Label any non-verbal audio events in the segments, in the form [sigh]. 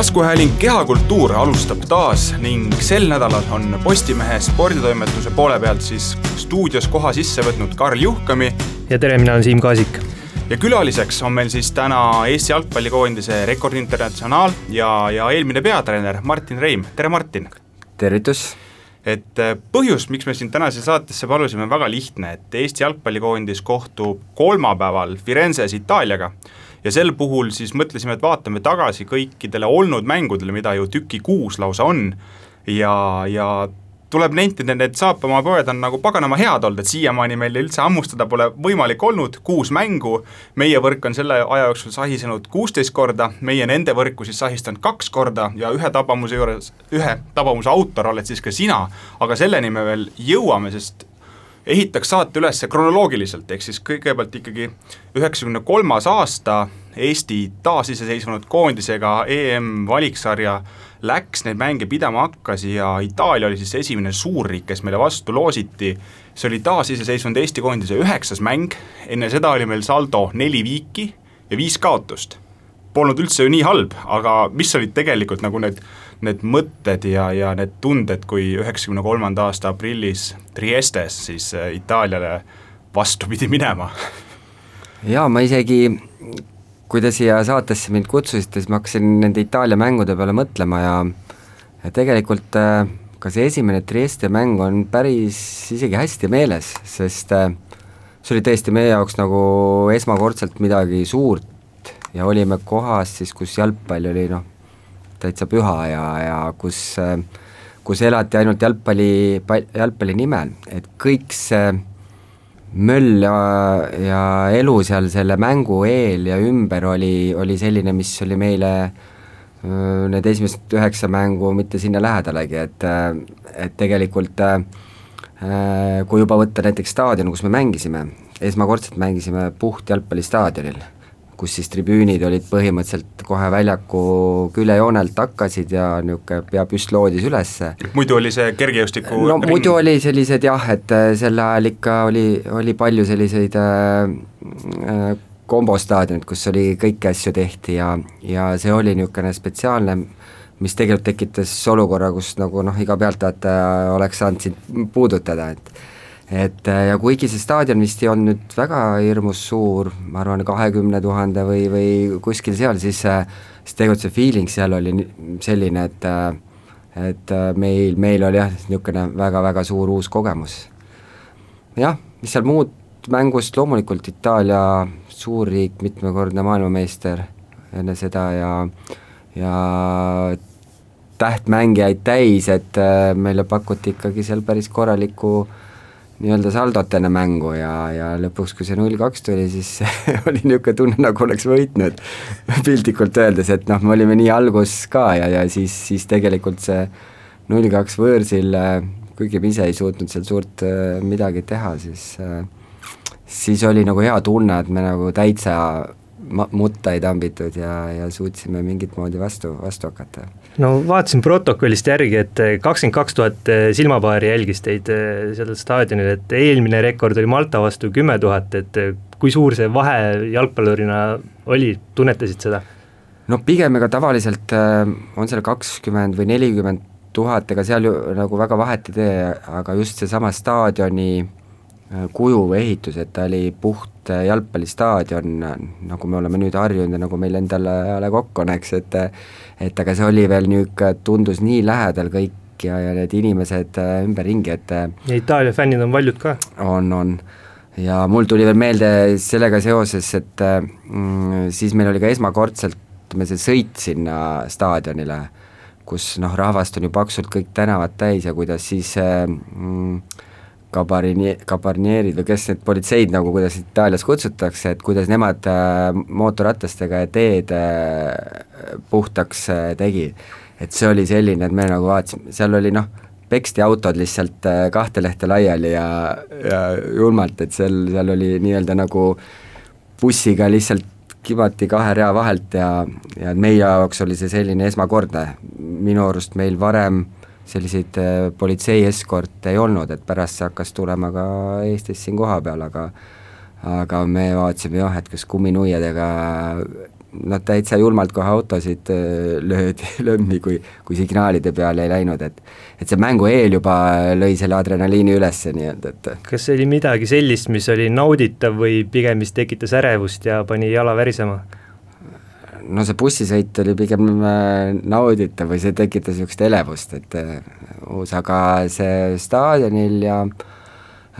taskuhääling Kehakultuur alustab taas ning sel nädalal on Postimehe sporditoimetuse poole pealt siis stuudios koha sisse võtnud Karl Juhkami. ja tere, mina olen Siim Kaasik. ja külaliseks on meil siis täna Eesti jalgpallikoondise rekordinternatsionaal ja, ja eelmine peatreener Martin Reim, tere Martin! tervitus! et äh, põhjus, miks me sind tänase saatesse palusime, on väga lihtne, et Eesti jalgpallikoondis kohtub kolmapäeval Firenzes Itaaliaga ja sel puhul siis mõtlesime, et vaatame tagasi kõikidele olnud mängudele, mida ju tüki kuus lausa on, ja, ja tuleb nentida, need saapamapoed on nagu paganama head olnud, et siiamaani meil üldse hammustada pole võimalik olnud, kuus mängu, meie võrk on selle aja jooksul sahisenud kuusteist korda, meie nende võrku siis sahistanud kaks korda. Ja ühe tabamuse juures, ühe tabamuse autor oled siis ka sina, aga selleni me veel jõuame, sest ehitaks saate üles kronoloogiliselt, ehk siis kõigepealt ikkagi üheksakümne kolmas aasta, Eesti taasiseseisvunud koondisega EM-valiksarja läks, neid mänge pidama hakkas ja Itaalia oli siis esimene suurriik, kes meile vastu loositi, see oli taasiseseisvunud Eesti koondise üheksas mäng, enne seda oli meil saldo neli viiki ja viis kaotust. Polnud üldse ju nii halb, aga mis olid tegelikult nagu need need mõtted ja, ja need tunded, kui üheksakümne kolmanda aasta aprillis Triestes siis äh, Itaaliale vastu pidi minema? jaa, ma isegi, kui te siia saatesse mind kutsusite, siis ma hakkasin nende Itaalia mängude peale mõtlema ja ja tegelikult äh, ka see esimene Trieste mäng on päris isegi hästi meeles, sest äh, see oli tõesti meie jaoks nagu esmakordselt midagi suurt ja olime kohas siis, kus jalgpall oli noh, täitsa püha ja, ja kus, kus elati ainult jalgpalli, jalgpalli nimel, et kõik see möll ja, ja elu seal selle mängu eel ja ümber oli, oli selline, mis oli meile need esimesed üheksa mängu mitte sinna lähedalegi, et, et tegelikult kui juba võtta näiteks staadion, kus me mängisime, esmakordselt mängisime puht jalgpallistaadionil kus siis tribüünid olid põhimõtteliselt kohe väljaku küljejoonelt hakkasid ja niisugune pea püst loodis üles. muidu oli see kergejõustiku no ring. muidu oli sellised jah, et äh, sel ajal ikka oli, oli palju selliseid äh, äh, kombostaadionid, kus oli kõiki asju tehti ja, ja see oli niisugune spetsiaalne, mis tegelikult tekitas olukorra, kus nagu noh, iga pealtvaataja oleks saanud sind puudutada, et et äh, ja kuigi see staadion vist ei olnud väga hirmus suur, ma arvan, kahekümne tuhande või, või kuskil seal, siis äh, siis tegelikult see feeling seal oli selline, et äh, et meil, meil oli jah, niisugune väga-väga suur uus kogemus. jah, mis seal muud mängust, loomulikult Itaalia suurriik, mitmekordne maailmameister enne seda ja ja tähtmängijaid täis, et meile pakuti ikkagi seal päris korralikku äh, nii-öelda saldot enne mängu ja, ja lõpuks, kui see null kaks tuli, siis [laughs] oli niisugune tunne, nagu oleks võitnud piltlikult öeldes, et noh, me olime nii algus ka ja, ja siis, siis tegelikult see null kaks võõrsil, kuigi me ise ei suutnud seal suurt äh, midagi teha, siis äh, siis oli nagu hea tunne, et me nagu täitsa ma-, mutta ei tambitud ja, ja suutsime mingit moodi vastu, vastu hakata. No vaatasin protokollist järgi, et kakskümmend kaks tuhat eh, silmapaari jälgis teid eh, sellel staadionil, et eelmine rekord oli Malta vastu kümme tuhat, et eh, kui suur see vahe jalgpallurina oli, tunnetasid seda? no pigem ega tavaliselt on seal kakskümmend või nelikümmend tuhat, ega seal ju nagu väga vahet ei tee, aga just seesama staadioni kuju või ehitus, et ta oli puht et jalgpallistaadion, nagu me oleme nüüd harjunud ja nagu meil endal ajale kokku on, eks, et et aga see oli veel niisugune, tundus nii lähedal kõik ja, ja need inimesed äh, ümberringi, et ja Itaalia fännid on valjud ka. on, on. ja mul tuli veel meelde sellega seoses, et mm, siis meil oli ka esmakordselt, ütleme, see sõit sinna staadionile, kus noh, rahvast on ju paksult kõik tänavad täis ja kuidas siis mm, kabarni-, kabarnierid või kes need politseid nagu, kuidas Itaalias kutsutakse, et kuidas nemad äh, mootorratastega teed äh, puhtaks äh, tegi. et see oli selline, et me nagu vaatasime, seal oli noh, peksti autod lihtsalt kahte lehte laiali ja, ja julmalt, et seal, seal oli nii-öelda nagu bussiga lihtsalt kibati kahe rea vahelt ja, ja meie jaoks oli see selline esmakordne, minu arust meil varem selliseid äh, politsei eskorte ei olnud, et pärast see hakkas tulema ka Eestis siin kohapeal, aga aga me vaatasime jah, et kas kumminuiadega noh, täitsa julmalt kohe autosid äh, löödi [laughs] lömmi, kui, kui signaalide peale ei läinud, et et see mängu eel juba lõi selle adrenaliini üles nii-öelda, et kas see oli midagi sellist, mis oli nauditav või pigem, mis tekitas ärevust ja pani jala värisema? No see bussisõit oli pigem äh, nauditav või see tekitas niisugust elevust, et uus, aga see staadionil ja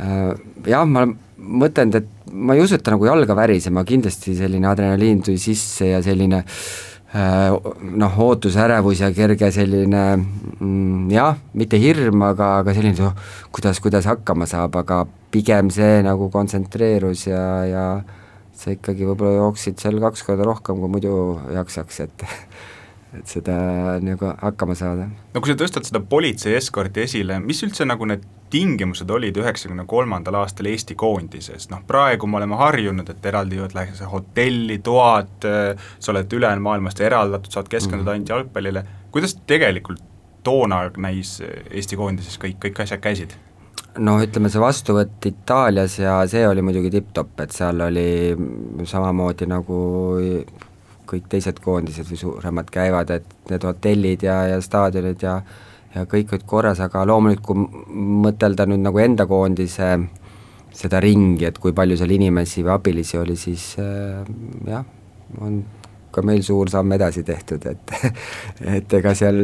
jah, ma mõtelnud, et ma ei usu, et ta nagu jalga värisema, kindlasti selline adrenaliin tuli sisse ja selline äh, noh, ootusärevus ja kerge selline mm, jah, mitte hirm, aga, aga selline oh, kuidas, kuidas hakkama saab, aga pigem see nagu kontsentreerus ja, ja sa ikkagi võib-olla jooksid seal kaks korda rohkem, kui muidu jaksaks, et [laughs] et seda nagu hakkama saada. no kui sa tõstad seda politsei eskorti esile, mis üldse nagu need tingimused olid üheksakümne kolmandal aastal Eesti koondises, noh praegu me oleme harjunud, et eraldivad läheks hotelli, toad, sa oled ülejäänud maailmast eraldatud, saad keskenduda mhm. ainult jalgpallile, kuidas tegelikult toona näis Eesti koondises kõik, kõik asjad käisid? No ütleme, see vastuvõtt Itaalias ja see oli muidugi tipp-topp, et seal oli samamoodi nagu kõik teised koondised või suuremad käivad, et need hotellid ja, ja staadionid ja ja kõik olid korras, aga loomulikult kui mõtelda nüüd nagu enda koondise seda ringi, et kui palju seal inimesi või abilisi oli, siis äh, jah, on ka meil suur samm edasi tehtud, et [laughs] et ega seal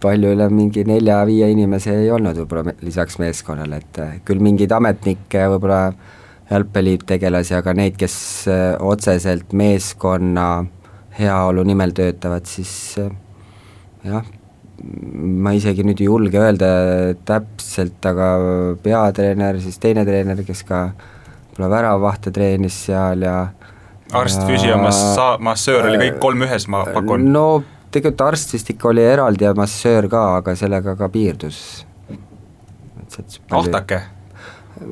palju üle mingi nelja-viie inimese ei olnud võib-olla lisaks meeskonnale, et äh, küll mingeid ametnikke võib-olla jalgpallitegelasi, aga neid, kes äh, otseselt meeskonna heaolu nimel töötavad, siis äh, jah, ma isegi nüüd ei julge öelda täpselt, aga peatreener, siis teine treener, kes ka võib-olla väravahte treenis seal ja arst, massa-, massöör oli kõik kolm ühes, ma pakun? no tegelikult arst vist ikka oli eraldi ja massöör ka, aga sellega ka piirdus. ahtake?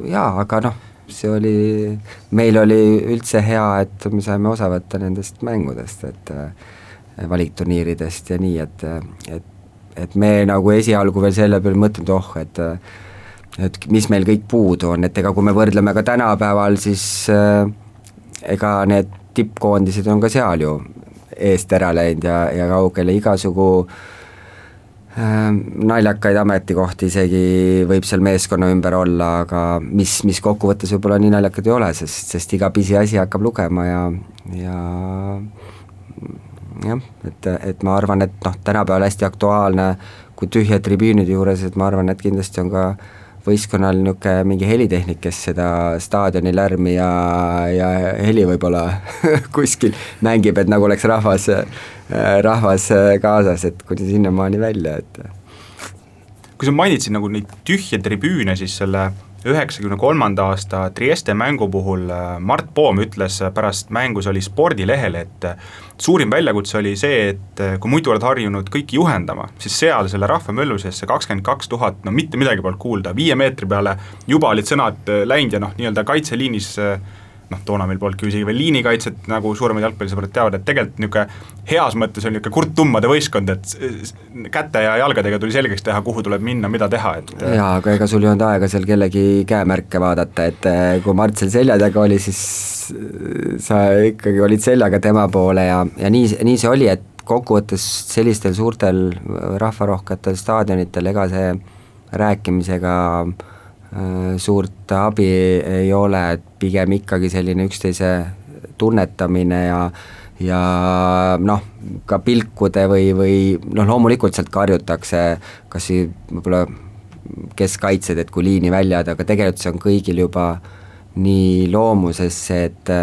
jaa, aga noh, see oli, meil oli üldse hea, et me saime osa võtta nendest mängudest, et äh, valikturniiridest ja nii, et, et et me nagu esialgu veel selle peale mõtlenud, oh, et et mis meil kõik puudu on, et ega kui me võrdleme ka tänapäeval, siis äh, ega need tippkoondised on ka seal ju eest ära läinud ja, ja kaugele igasugu äh, naljakaid ametikohti isegi võib seal meeskonna ümber olla, aga mis, mis kokkuvõttes võib-olla nii naljakad ei ole, sest, sest iga pisiasi hakkab lugema ja, ja jah, et, et ma arvan, et noh, tänapäeval hästi aktuaalne, kui tühjad tribüünide juures, et ma arvan, et kindlasti on ka võistkonnal niisugune mingi helitehnik, kes seda staadioni lärmi ja, ja heli võib-olla [laughs] kuskil mängib, et nagu oleks rahvas, rahvas kaasas, et kuni sinnamaani välja, et kui sa mainisid nagu neid tühje tribüüne, siis selle üheksakümne kolmanda aasta Trieste mängu puhul Mart Poom ütles pärast mängu, see oli spordilehel, et suurim väljakutse oli see, et kui muidu oled harjunud kõiki juhendama, siis seal selle rahvamöllu sees see kakskümmend kaks tuhat, no mitte midagi polnud kuulda, viie meetri peale juba olid sõnad läinud ja noh, nii-öelda kaitseliinis äh, noh, toona meil polnudki isegi veel liinikaitset, nagu suuremad jalgpallisõbrad teavad, et tegelikult niisugune heas mõttes on niisugune kurttummade võistkond, et käte ja jalgadega tuli selgeks teha, kuhu tuleb minna, mida teha, et jaa, aga ega sul ei olnud aega seal kellegi käemärke vaadata, et eh, kui Mart seal selja taga oli, siis eh, sa ikkagi olid seljaga tema poole ja, ja nii, nii see oli, et kokkuvõttes sellistel suurtel rahvarohketel staadionitel, ega see rääkimisega Äh, suurt abi ei ole, et pigem ikkagi selline üksteise tunnetamine ja ja noh, ka pilkude või, või noh, loomulikult sealt karjutakse kas võib-olla keskkaitsjad, et kui liini välja jääda, aga tegelikult see on kõigil juba nii loomusesse, et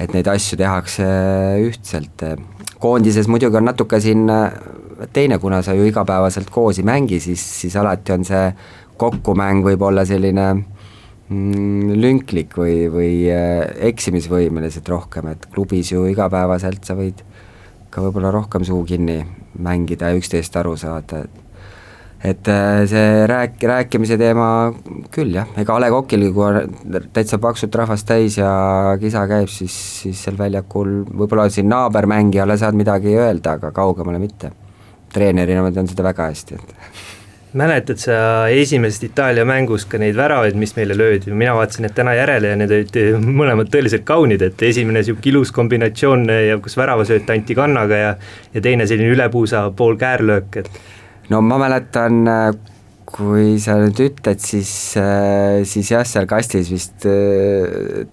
et neid asju tehakse ühtselt. koondises muidugi on natuke siin teine, kuna sa ju igapäevaselt koos ei mängi, siis, siis alati on see kokkumäng võib olla selline mm, lünklik või, või äh, eksimisvõimeliselt rohkem, et klubis ju igapäevaselt sa võid ka võib-olla rohkem suu kinni mängida ja üksteist aru saada, et et äh, see rääk-, rääkimise teema küll jah, ega A Le Coqil, kui on täitsa paksult rahvast täis ja kisa käib, siis, siis seal väljakul võib-olla siin naabermängijale saad midagi öelda, aga kaugemale mitte. treenerina ma tean seda väga hästi, et [laughs] mäletad sa esimesest Itaalia mängust ka neid väravaid, mis meile löödi, mina vaatasin need täna järele ja need olid mõlemad tõeliselt kaunid, et esimene niisugune ilus kombinatsioon ja kus väravasööt anti kannaga ja ja teine selline ülepuusa pool käärlöök, et no ma mäletan, kui sa nüüd ütled, siis, siis jah, seal kastis vist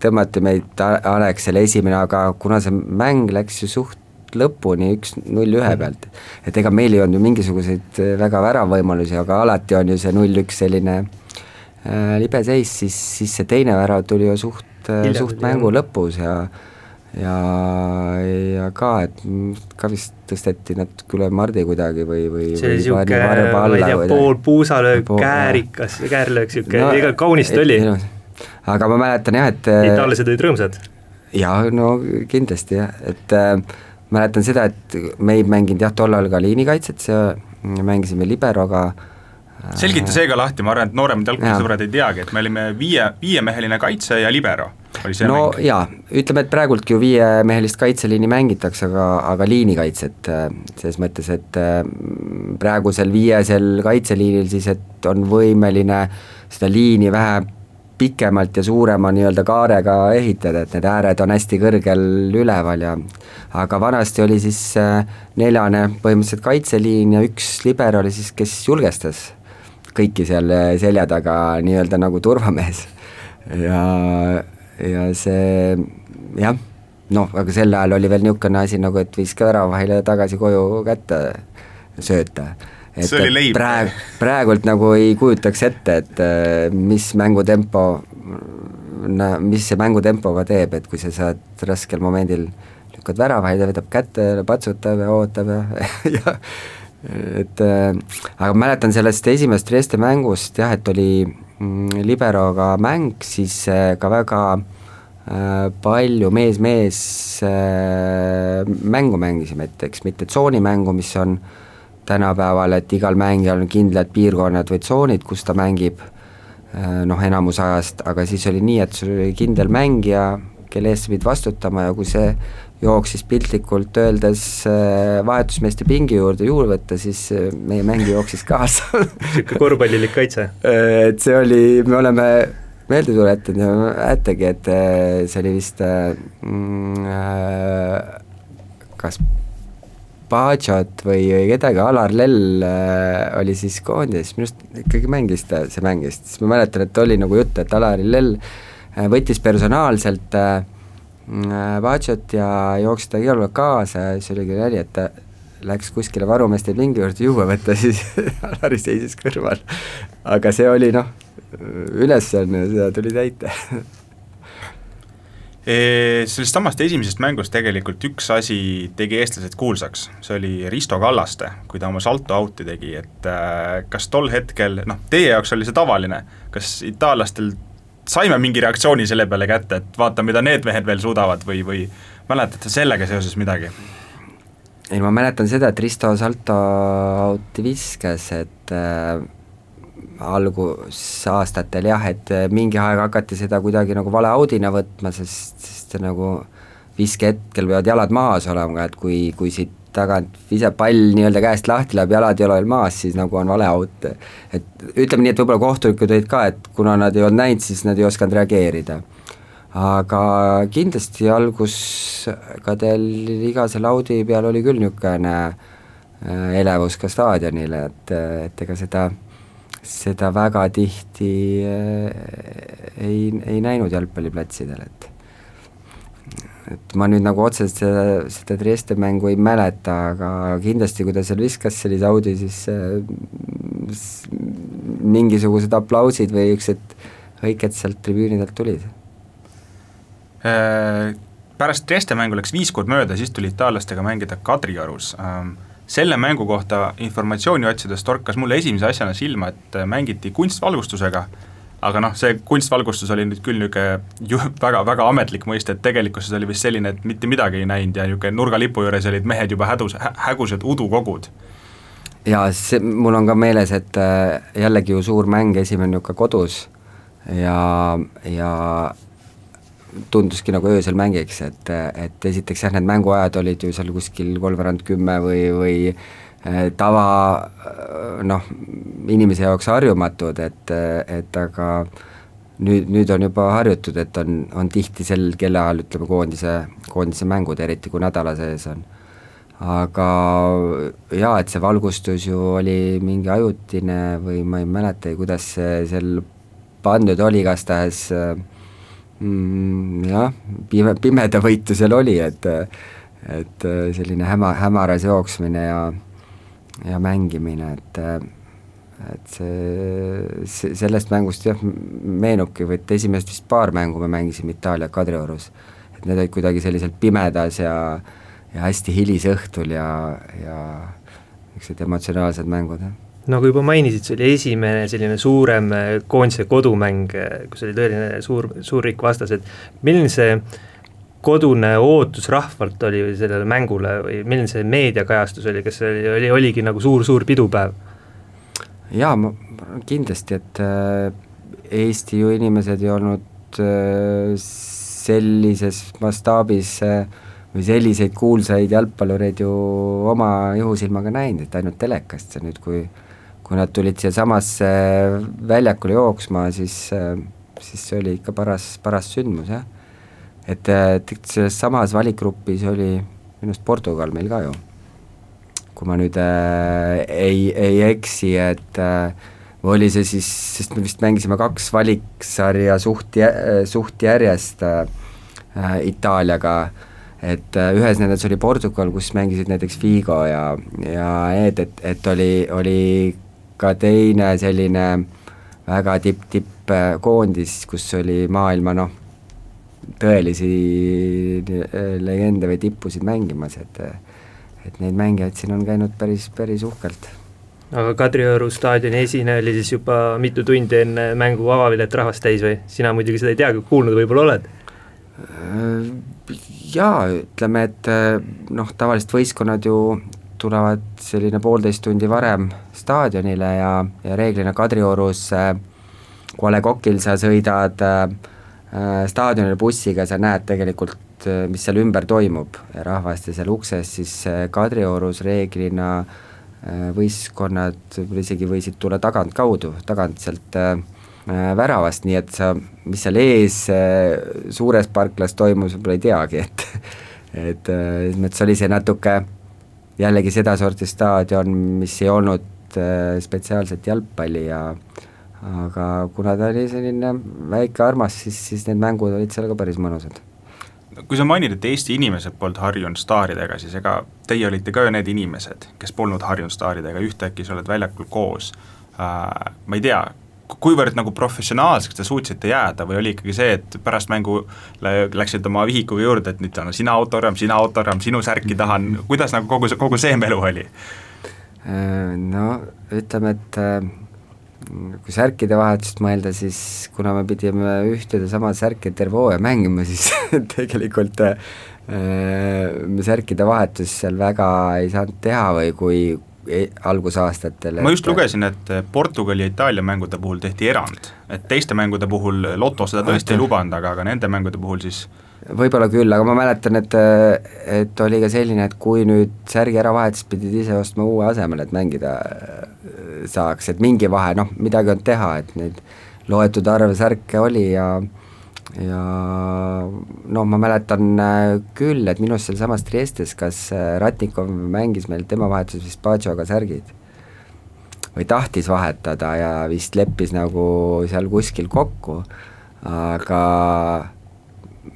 tõmmati meid Alexele esimene, aga kuna see mäng läks ju suht lõpuni üks-null ühe mhm. pealt. et ega meil ei olnud ju mingisuguseid äh, väga väravvõimalusi, aga alati on ju see null-üks selline äh, libe seis, siis, siis see teine värav tuli ju suht, äh, suht mängu lõpus ja ja, ja ka, et ka vist tõsteti natuke üle mardi kuidagi või, või see oli niisugune, ma ei tea, pool puusalöök, käärikas, käärlöök, niisugune no,, ega kaunist oli. aga ma mäletan jah, et itaallased olid rõõmsad? jaa, no kindlasti jah, et äh, mäletan seda, et me ei mänginud jah, tollal ka liinikaitset, see, mängisime liberoga selgita see ka lahti, ma arvan, et nooremad jalgpallisõbrad ei teagi, et me olime viie, viiemeheline kaitse ja libero oli see no mäng. jaa, ütleme, et praegultki ju viiemehelist kaitseliini mängitakse, aga, aga liinikaitset selles mõttes, et praegusel viiesel kaitseliinil siis, et on võimeline seda liini vähe pikemalt ja suurema nii-öelda kaarega ehitada, et need ääred on hästi kõrgel üleval ja aga vanasti oli siis äh, neljane põhimõtteliselt kaitseliin ja üks liber oli siis, kes julgestas kõiki seal äh, selja taga nii-öelda nagu turvamees. ja, ja see jah, noh, aga sel ajal oli veel niisugune asi nagu, et viska väravahile tagasi koju kätte sööta et, leib. praegu, praegult nagu ei kujutaks ette, et äh, mis mängutempo, mis see mängutempoga teeb, et kui sa saad raskel momendil lükkad väravaid ja võtab kätte ja patsutab ja ootab ja, [laughs] ja et äh, aga ma mäletan sellest esimesest Trieste mängust jah, et oli mm, liberoga mäng, siis äh, ka väga palju mees-mees mängu mängisime, et eks mitte tsoonimängu, mis on äh, tänapäeval, et igal mängijal on kindlad piirkonnad või tsoonid, kus ta mängib äh, noh, enamus ajast, aga siis oli nii, et sul oli kindel mängija, kelle eest sa pidid vastutama ja kui see jooksis piltlikult öeldes äh, vahetusmeeste pingi juurde juurde võtta, siis äh, meie mängija jooksis kaasa. Niisugune korvpallilik kaitse [laughs] et see oli, me oleme meelde tuletanud ja mäletagi, et see oli vist mm, kas Paciot või, kedagi, Alar Lell äh, oli siis koondises, minu arust ikkagi mängis ta, see mängis, siis ma mäletan, et oli nagu jutt, et Alar Lell äh, võttis personaalselt äh, Paciot ja jooksis ta igal pool kaasa ja siis oligi nali, et ta läks kuskile varumeeste pingi juurde juua võtta, [laughs] siis Alari seisis kõrval. aga see oli noh, ülesanne, seda tuli täita [laughs] sellest samast esimesest mängust tegelikult üks asi tegi eestlased kuulsaks, see oli Risto Kallaste, kui ta oma salto out'i tegi, et äh, kas tol hetkel, noh, teie jaoks oli see tavaline, kas itaallastel saime mingi reaktsiooni selle peale kätte, et vaata, mida need mehed veel suudavad või, või mäletad sa sellega seoses midagi? ei, ma mäletan seda, et Risto salto out'i viskas, et äh, algusaastatel jah, et eh, mingi aeg hakati seda kuidagi nagu vale audina võtma, sest, sest nagu viskehetkel peavad jalad maas olema, et kui, kui siit tagant visab pall nii-öelda käest lahti, läheb jalad ei ole veel maas, siis nagu on vale out. et ütleme nii, et võib-olla kohtunikud olid ka, et kuna nad ei olnud näinud, siis nad ei osanud reageerida. aga kindlasti alguskadel iga selle audi peal oli küll niisugune eh, elevus ka staadionile, et, et ega seda seda väga tihti äh, ei, ei näinud jalgpalliplatsidel, et et ma nüüd nagu otseselt seda, seda Trieste mängu ei mäleta, aga kindlasti, kui ta seal viskas sellise audi, siis äh, mingisugused aplausid või niisugused hõiked sealt tribüünidelt tulid. Äh, pärast Trieste mängu läks viis kuud mööda, siis tuli itaallastega mängida Kadriorus ähm selle mängu kohta informatsiooni otsides torkas mulle esimese asjana silma, et mängiti kunstvalgustusega, aga noh, see kunstvalgustus oli nüüd küll niisugune ju väga, väga ametlik mõiste, et tegelikkuses oli vist selline, et mitte midagi ei näinud ja niisugune nurgalipu juures olid mehed juba hädus hä,, hägused udukogud. jaa, see, mul on ka meeles, et äh, jällegi ju suur mäng, esimene niisugune kodus ja, ja tunduski nagu öösel mängiks, et, et esiteks jah, need mänguajad olid ju seal kuskil kolmveerand kümme või, või tava noh, inimese jaoks harjumatud, et, et aga nüüd, nüüd on juba harjutud, et on, on tihti sel kellaajal ütleme, koondise, koondise mängud, eriti kui nädala sees on. aga jaa, et see valgustus ju oli mingi ajutine või ma ei mäleta, kuidas see seal pandud oli, igastahes mm, jah, pime, pimedavõitu seal oli, et et selline häma, hämaras jooksmine ja ja mängimine, et et see, see, sellest mängust jah, meenubki, et esimest vist paar mängu me mängisime Itaalia Kadriorus, et need olid kuidagi selliselt pimedas ja ja hästi hilisõhtul ja, ja niisugused emotsionaalsed mängud, jah nagu juba mainisid, see oli esimene selline suurem koondise kodumäng, kus oli tõeline suur, suurriik vastas, et milline see kodune ootus rahvalt oli sellele mängule või milline see meediakajastus oli, kas see oli, oli, oligi nagu suur-suur pidupäev? jaa, ma kindlasti, et äh, Eesti ju inimesed ei olnud äh, sellises mastaabis äh, või selliseid kuulsaid jalgpallureid ju oma juhusilmaga näinud, et ainult telekast ja nüüd, kui kui nad tulid siiasamasse väljakule jooksma, siis, siis see oli ikka paras, paras sündmus, jah. et, et selles samas valikgrupis oli minu arust Portugal meil ka ju kui ma nüüd äh, ei, ei eksi, et äh, või oli see siis, sest me vist mängisime kaks valiksarja suht, suht järjest äh, Itaaliaga, et äh, ühes nendest oli Portugal, kus mängisid näiteks Figo ja, ja Ed, et, et oli, oli ka teine selline väga tipp-tipp äh, kus oli maailma noh, tõelisi äh, legende või tippusid mängimas, et et neid mängijaid siin on käinud päris, päris uhkelt. aga Kadrioru staadioni esine oli siis juba mitu tundi enne mängu avapilet rahvast täis või? sina muidugi seda ei tea, kuulnud võib-olla oled? Äh, jaa, ütleme, et äh, noh, tavaliselt võistkonnad ju tulevad selline poolteist tundi varem staadionile ja, ja reeglina Kadriorus äh, Kole Kokil sa sõidad äh, staadionile bussiga, sa näed tegelikult äh, mis seal ümber toimub. Rahvast ja seal ukses, siis äh, Kadriorus reeglina äh, võistkonnad võib-olla isegi võisid tulla tagantkaudu, tagant sealt väravast, nii et sa, mis seal ees suures parklas toimus, võib-olla ei teagi, et et selles mõttes oli see natuke jällegi sedasorti staadion, mis ei olnud spetsiaalselt jalgpalli ja aga kuna ta oli selline väike armas, siis, siis need mängud olid seal ka päris mõnusad kui sa mainid, et Eesti inimesed polnud harjunud staaridega, siis ega teie olite ka ju need inimesed, kes polnud harjunud staaridega, ühtäkki sa oled väljakul koos äh,, ma ei tea, kuivõrd nagu professionaalseks te suutsite jääda või oli ikkagi see, et pärast mängu läksid oma vihikuga juurde, et nüüd on sina autogramm, sina autogramm, sinu särki tahan, kuidas nagu kogu see, kogu see melu oli? Äh, no ütleme, et äh, kui särkide vahetust mõelda, siis kuna me pidime ühte ja sama särki terve hooaja mängima, [laughs] siis tegelikult äh, me särkide vahetust seal väga ei saanud teha või kui e-, algusaastatel ma just et, lugesin, et Portugali ja Itaalia mängude puhul tehti erand, et teiste mängude puhul Loto seda tõesti ei lubanud, aga, aga nende mängude puhul siis võib-olla küll, aga ma mäletan, et, et oli ka selline, et kui nüüd särgi ära vahetas, pidid ise ostma uue asemele, et mängida saaks, et mingi vahe, noh, midagi on teha, et neid loetud arv särke oli ja ja noh, ma mäletan äh, küll, et minu arust sealsamas Triestes, kas äh, Ratnikov mängis meil, tema vahetas vist Pajoga särgid. Või tahtis vahetada ja vist leppis nagu seal kuskil kokku, aga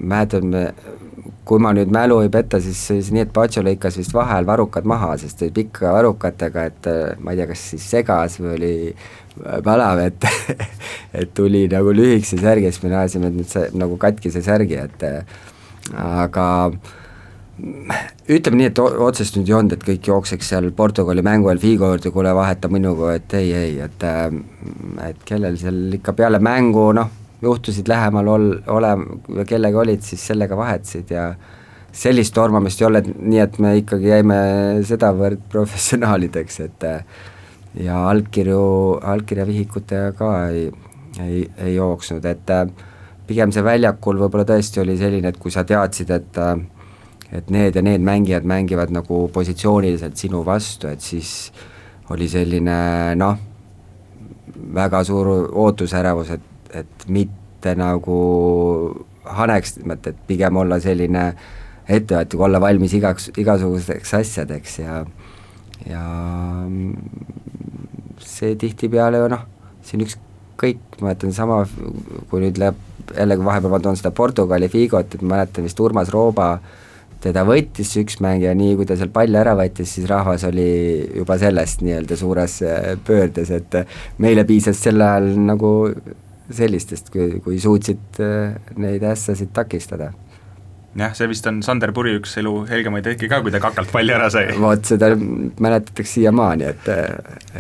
mäletan, kui ma nüüd mälu ei peta, siis, siis nii, et Pacho lõikas vist vahel varrukad maha, sest oli pikka varrukatega, et ma ei tea, kas siis segas või oli palav, et [laughs] et tuli nagu lühikese särgi, siis me näesime, et nüüd see nagu katkise särgi, et aga ütleme nii, et otsest nüüd ei olnud, et kõik jookseks seal Portugali mängu ajal Figo juurde, kuule vaheta minuga, et ei, ei, et et kellel seal ikka peale mängu noh, juhtusid lähemal ol-, ole-, kellega olid, siis sellega vahetasid ja sellist tormamist ei ole, nii et me ikkagi jäime sedavõrd professionaalideks, et ja allkirju, allkirjavihikutega ka ei, ei, ei jooksnud, et pigem see väljakul võib-olla tõesti oli selline, et kui sa teadsid, et et need ja need mängijad mängivad nagu positsiooniliselt sinu vastu, et siis oli selline noh, väga suur ootusärevus, et, et mitte nagu haneks, et pigem olla selline ettevaatlik, olla valmis igaks, igasugusteks asjadeks ja ja see tihtipeale ju noh, siin ükskõik, ma mäletan sama, kui nüüd läheb jällegi vahepeal ma toon seda Portugali Figot, et ma mäletan vist Urmas Rooba teda võttis üks mängija, nii kui ta seal palli ära võttis, siis rahvas oli juba sellest nii-öelda suures pöördes, et meile piisas sel ajal nagu sellistest, kui, kui suutsid äh, neid ässasid takistada jah, see vist on Sander Puri üks elu helgemaid hetki ka, kui ta kakalt palli ära sai. vot seda mäletatakse siiamaani, et,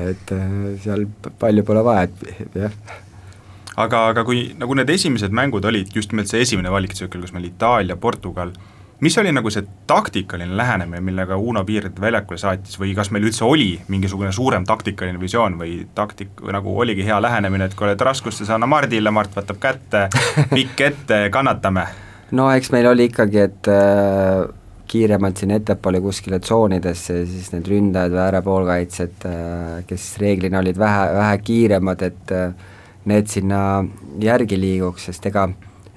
et seal palju pole vaja, et jah aga, aga kui nagu need esimesed mängud olid, just nimelt see esimene valiktsükkel, kus meil Itaalia, Portugal, mis oli nagu see taktikaline lähenemine, millega Uno Piiret väljakule saatis või kas meil üldse oli mingisugune suurem taktikaline visioon või taktik, või nagu oligi hea lähenemine, et kui oled raskustes, anna Mardile, Mart võtab kätte, [laughs] pikk ette, kannatame? no eks meil oli ikkagi, et äh, kiiremalt siin ettepoole kuskile tsoonidesse, siis need ründajad või äärepoolkaitsjad äh,, kes reeglina olid vähe, vähe kiiremad, et äh, need sinna järgi liiguks, sest ega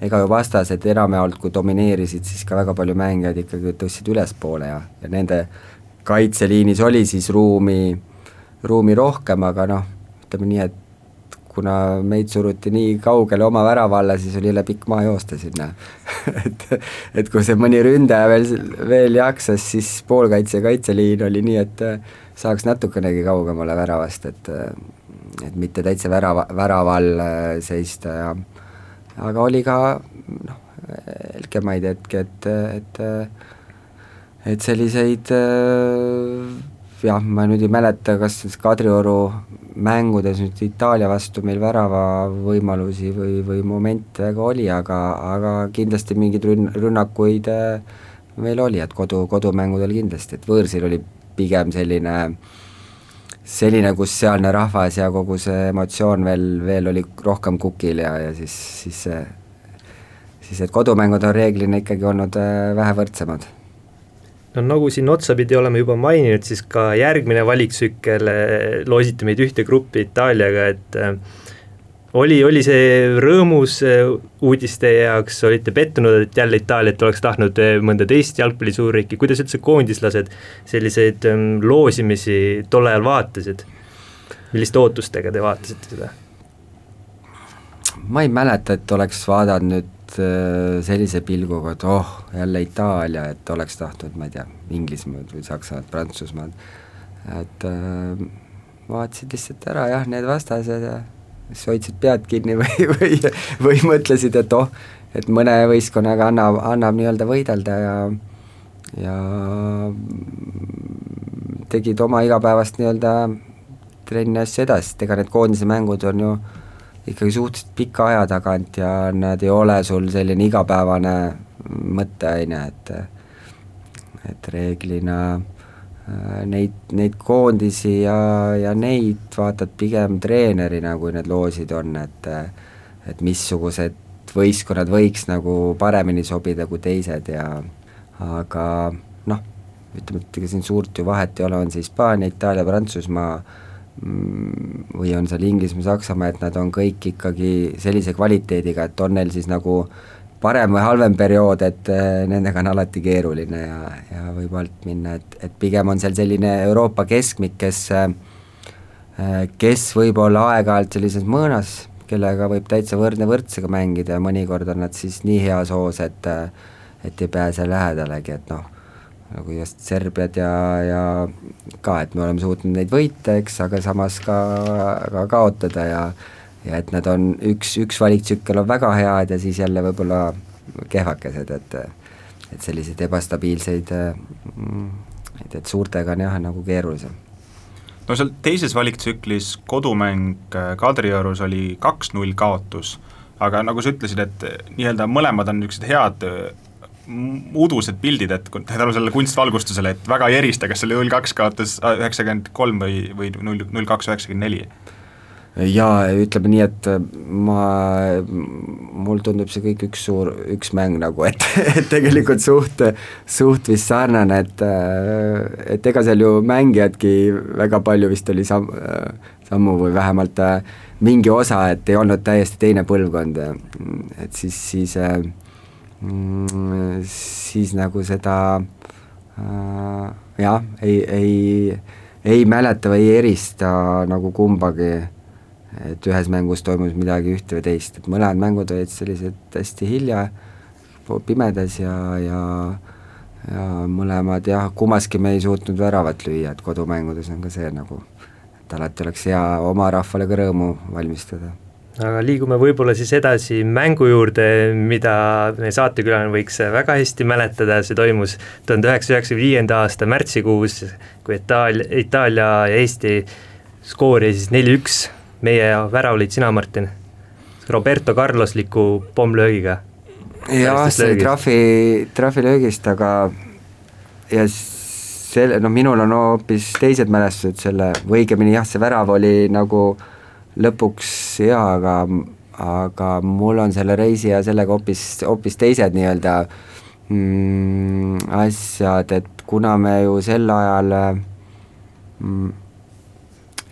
ega ju vastased enamjaolt, kui domineerisid, siis ka väga palju mängijaid ikkagi tõstsid ülespoole ja, ja nende kaitseliinis oli siis ruumi, ruumi rohkem, aga noh, ütleme nii, et kuna meid suruti nii kaugele oma värava alla, siis oli jälle pikk maa joosta sinna. [laughs] Et, et kui see mõni ründaja veel, veel jaksas, siis poolkaitse ja kaitseliin oli nii, et saaks natukenegi kaugemale väravast, et et mitte täitsa värava, värava all seista ja aga oli ka noh, helgemaid hetki, et, et et selliseid jah, ma nüüd ei mäleta, kas Kadrioru mängudes nüüd Itaalia vastu meil väravavõimalusi või, või momente väga oli, aga, aga kindlasti mingeid rünn-, rünnakuid meil oli, et kodu, kodumängudel kindlasti, et võõrsil oli pigem selline selline, kus sealne rahvas ja kogu see emotsioon veel, veel oli rohkem kukil ja, ja siis, siis see, siis need kodumängud on reeglina ikkagi olnud äh, vähe võrdsemad. no nagu siin otsapidi oleme juba maininud, siis ka järgmine valiktsükkel äh, loositi meid ühte gruppi Itaaliaga, et äh, oli, oli see rõõmus äh, uudis teie jaoks, olite pettunud, et jälle Itaaliat oleks tahtnud äh, mõnda teist jalgpalli suurriiki, kuidas üldse koondislased selliseid ähm, loosimisi tol ajal vaatasid? milliste ootustega te vaatasite seda? ma ei mäleta, et oleks vaadanud nüüd äh, sellise pilguga, et oh, jälle Itaalia, et oleks tahtnud, ma ei tea, Inglismaad või Saksamaad, Prantsusmaad, et äh, vaatasid lihtsalt ära jah, need vastased ja kes hoidsid pead kinni [laughs] või, või, või mõtlesid, et oh, et mõne võistkonnaga annab, annab nii-öelda võidelda ja ja tegid oma igapäevast nii-öelda trenni asju edasi, et ega need koondise mängud on ju ikkagi suhteliselt pika aja tagant ja nad ei ole sul selline igapäevane mõtteaine, et et reeglina Äh, neid, neid koondisi ja, ja neid vaatad pigem treenerina, kui need loosid on, et et missugused võistkonnad võiks nagu paremini sobida kui teised ja aga noh, ütleme, et ega siin suurt ju vahet ei ole, on see Hispaania, Itaalia, Prantsusmaa mm, või on seal Inglismaa, Saksamaa, et nad on kõik ikkagi sellise kvaliteediga, et on neil siis nagu äh, parem või halvem periood, et äh, nendega on alati keeruline ja, ja võib alt minna, et, et pigem on seal selline Euroopa keskmik, kes äh, kes võib olla aeg-ajalt sellises mõõnas, kellega võib täitsa võrdne võrdsega mängida ja mõnikord on nad siis nii heas hoos, et et ei pääse lähedalegi, et noh, nagu just Serbiad ja, ja ka, et me oleme suutnud neid võita, eks, aga samas ka, ka kaotada ja ja et nad on, üks, üks valiktsükkel on väga head ja siis jälle võib-olla kehvakesed, et et selliseid ebastabiilseid, et, et suurtega on jah, nagu keerulisem. no seal teises valiktsüklis kodumäng äh, Kadriorus oli kaks-null kaotus, aga nagu sa ütlesid, et nii-öelda mõlemad on niisugused head äh, udused pildid, et tänu sellele kunstvalgustusele, et väga ei erista, kas see oli null kaks kaotas üheksakümmend kolm või, või null, null kaks üheksakümmend neli jaa, ütleme nii, et ma, mul tundub see kõik üks suur, üks mäng nagu, et, [laughs] et tegelikult suht, suht vist sarnane, et et ega seal ju mängijadki väga palju vist oli sam-, sammu või vähemalt mingi osa, et ei olnud täiesti teine põlvkond, et siis, siis siis nagu seda jah, ei, ei, ei mäleta või ei erista nagu kumbagi et ühes mängus toimus midagi ühte või teist, et mõlemad mängud olid sellised hästi hilja, pimedas ja, ja ja mõlemad jah, kummaski me ei suutnud väravat lüüa, et kodumängudes on ka see nagu, et alati oleks hea oma rahvale ka rõõmu valmistada. aga liigume võib-olla siis edasi mängu juurde, mida meie saatekülaline võiks väga hästi mäletada, see toimus tuhande üheksasaja üheksakümne viienda aasta märtsikuus, kui Itaalia, Itaalia ja Eesti skoorisid neli-üks meie värav olid sina, Martin, Roberto Carlosliku pommlöögiga. jah, see trahvi, trahvilöögist, aga ja selle, noh minul on hoopis teised mälestused selle, või õigemini jah, see värav oli nagu lõpuks hea, aga aga mul on selle reisi ja sellega hoopis, hoopis teised nii-öelda mm, asjad, et kuna me ju sel ajal mm,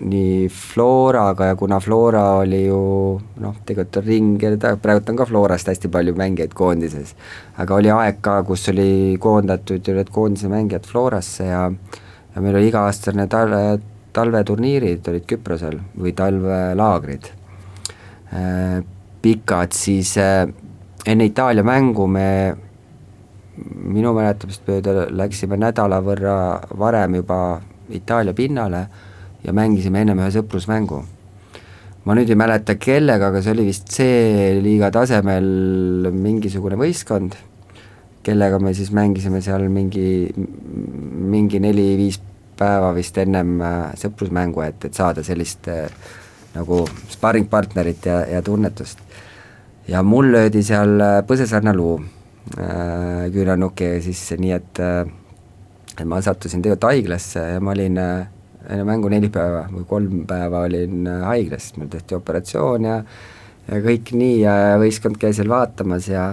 nii Floraga ja kuna Flora oli ju noh, tegelikult on ring, praegu on ka Florast hästi palju mängijaid koondises, aga oli aeg ka, kus oli koondatud ju need koondise mängijad Florasse ja ja meil oli iga-aastane talve, talveturniirid olid Küprosel või talvelaagrid. Äh, pikad, siis äh, enne Itaalia mängu me minu mäletamist mööda läksime nädala võrra varem juba Itaalia pinnale ja mängisime ennem ühe sõprusmängu. ma nüüd ei mäleta kellega, aga see oli vist C-liiga tasemel mingisugune võistkond, kellega me siis mängisime seal mingi, mingi neli-viis päeva vist ennem äh, sõprusmängu, et, et saada sellist äh, nagu sparringpartnerit ja, ja tunnetust. ja mul löödi seal äh, põsesarna luu küünarnuki sisse, nii et et ma sattusin tegelikult haiglasse ja ma olin äh, enne mängu neli päeva või kolm päeva olin äh, haiglas, mul tehti operatsioon ja ja kõik nii ja võistkond käis seal vaatamas ja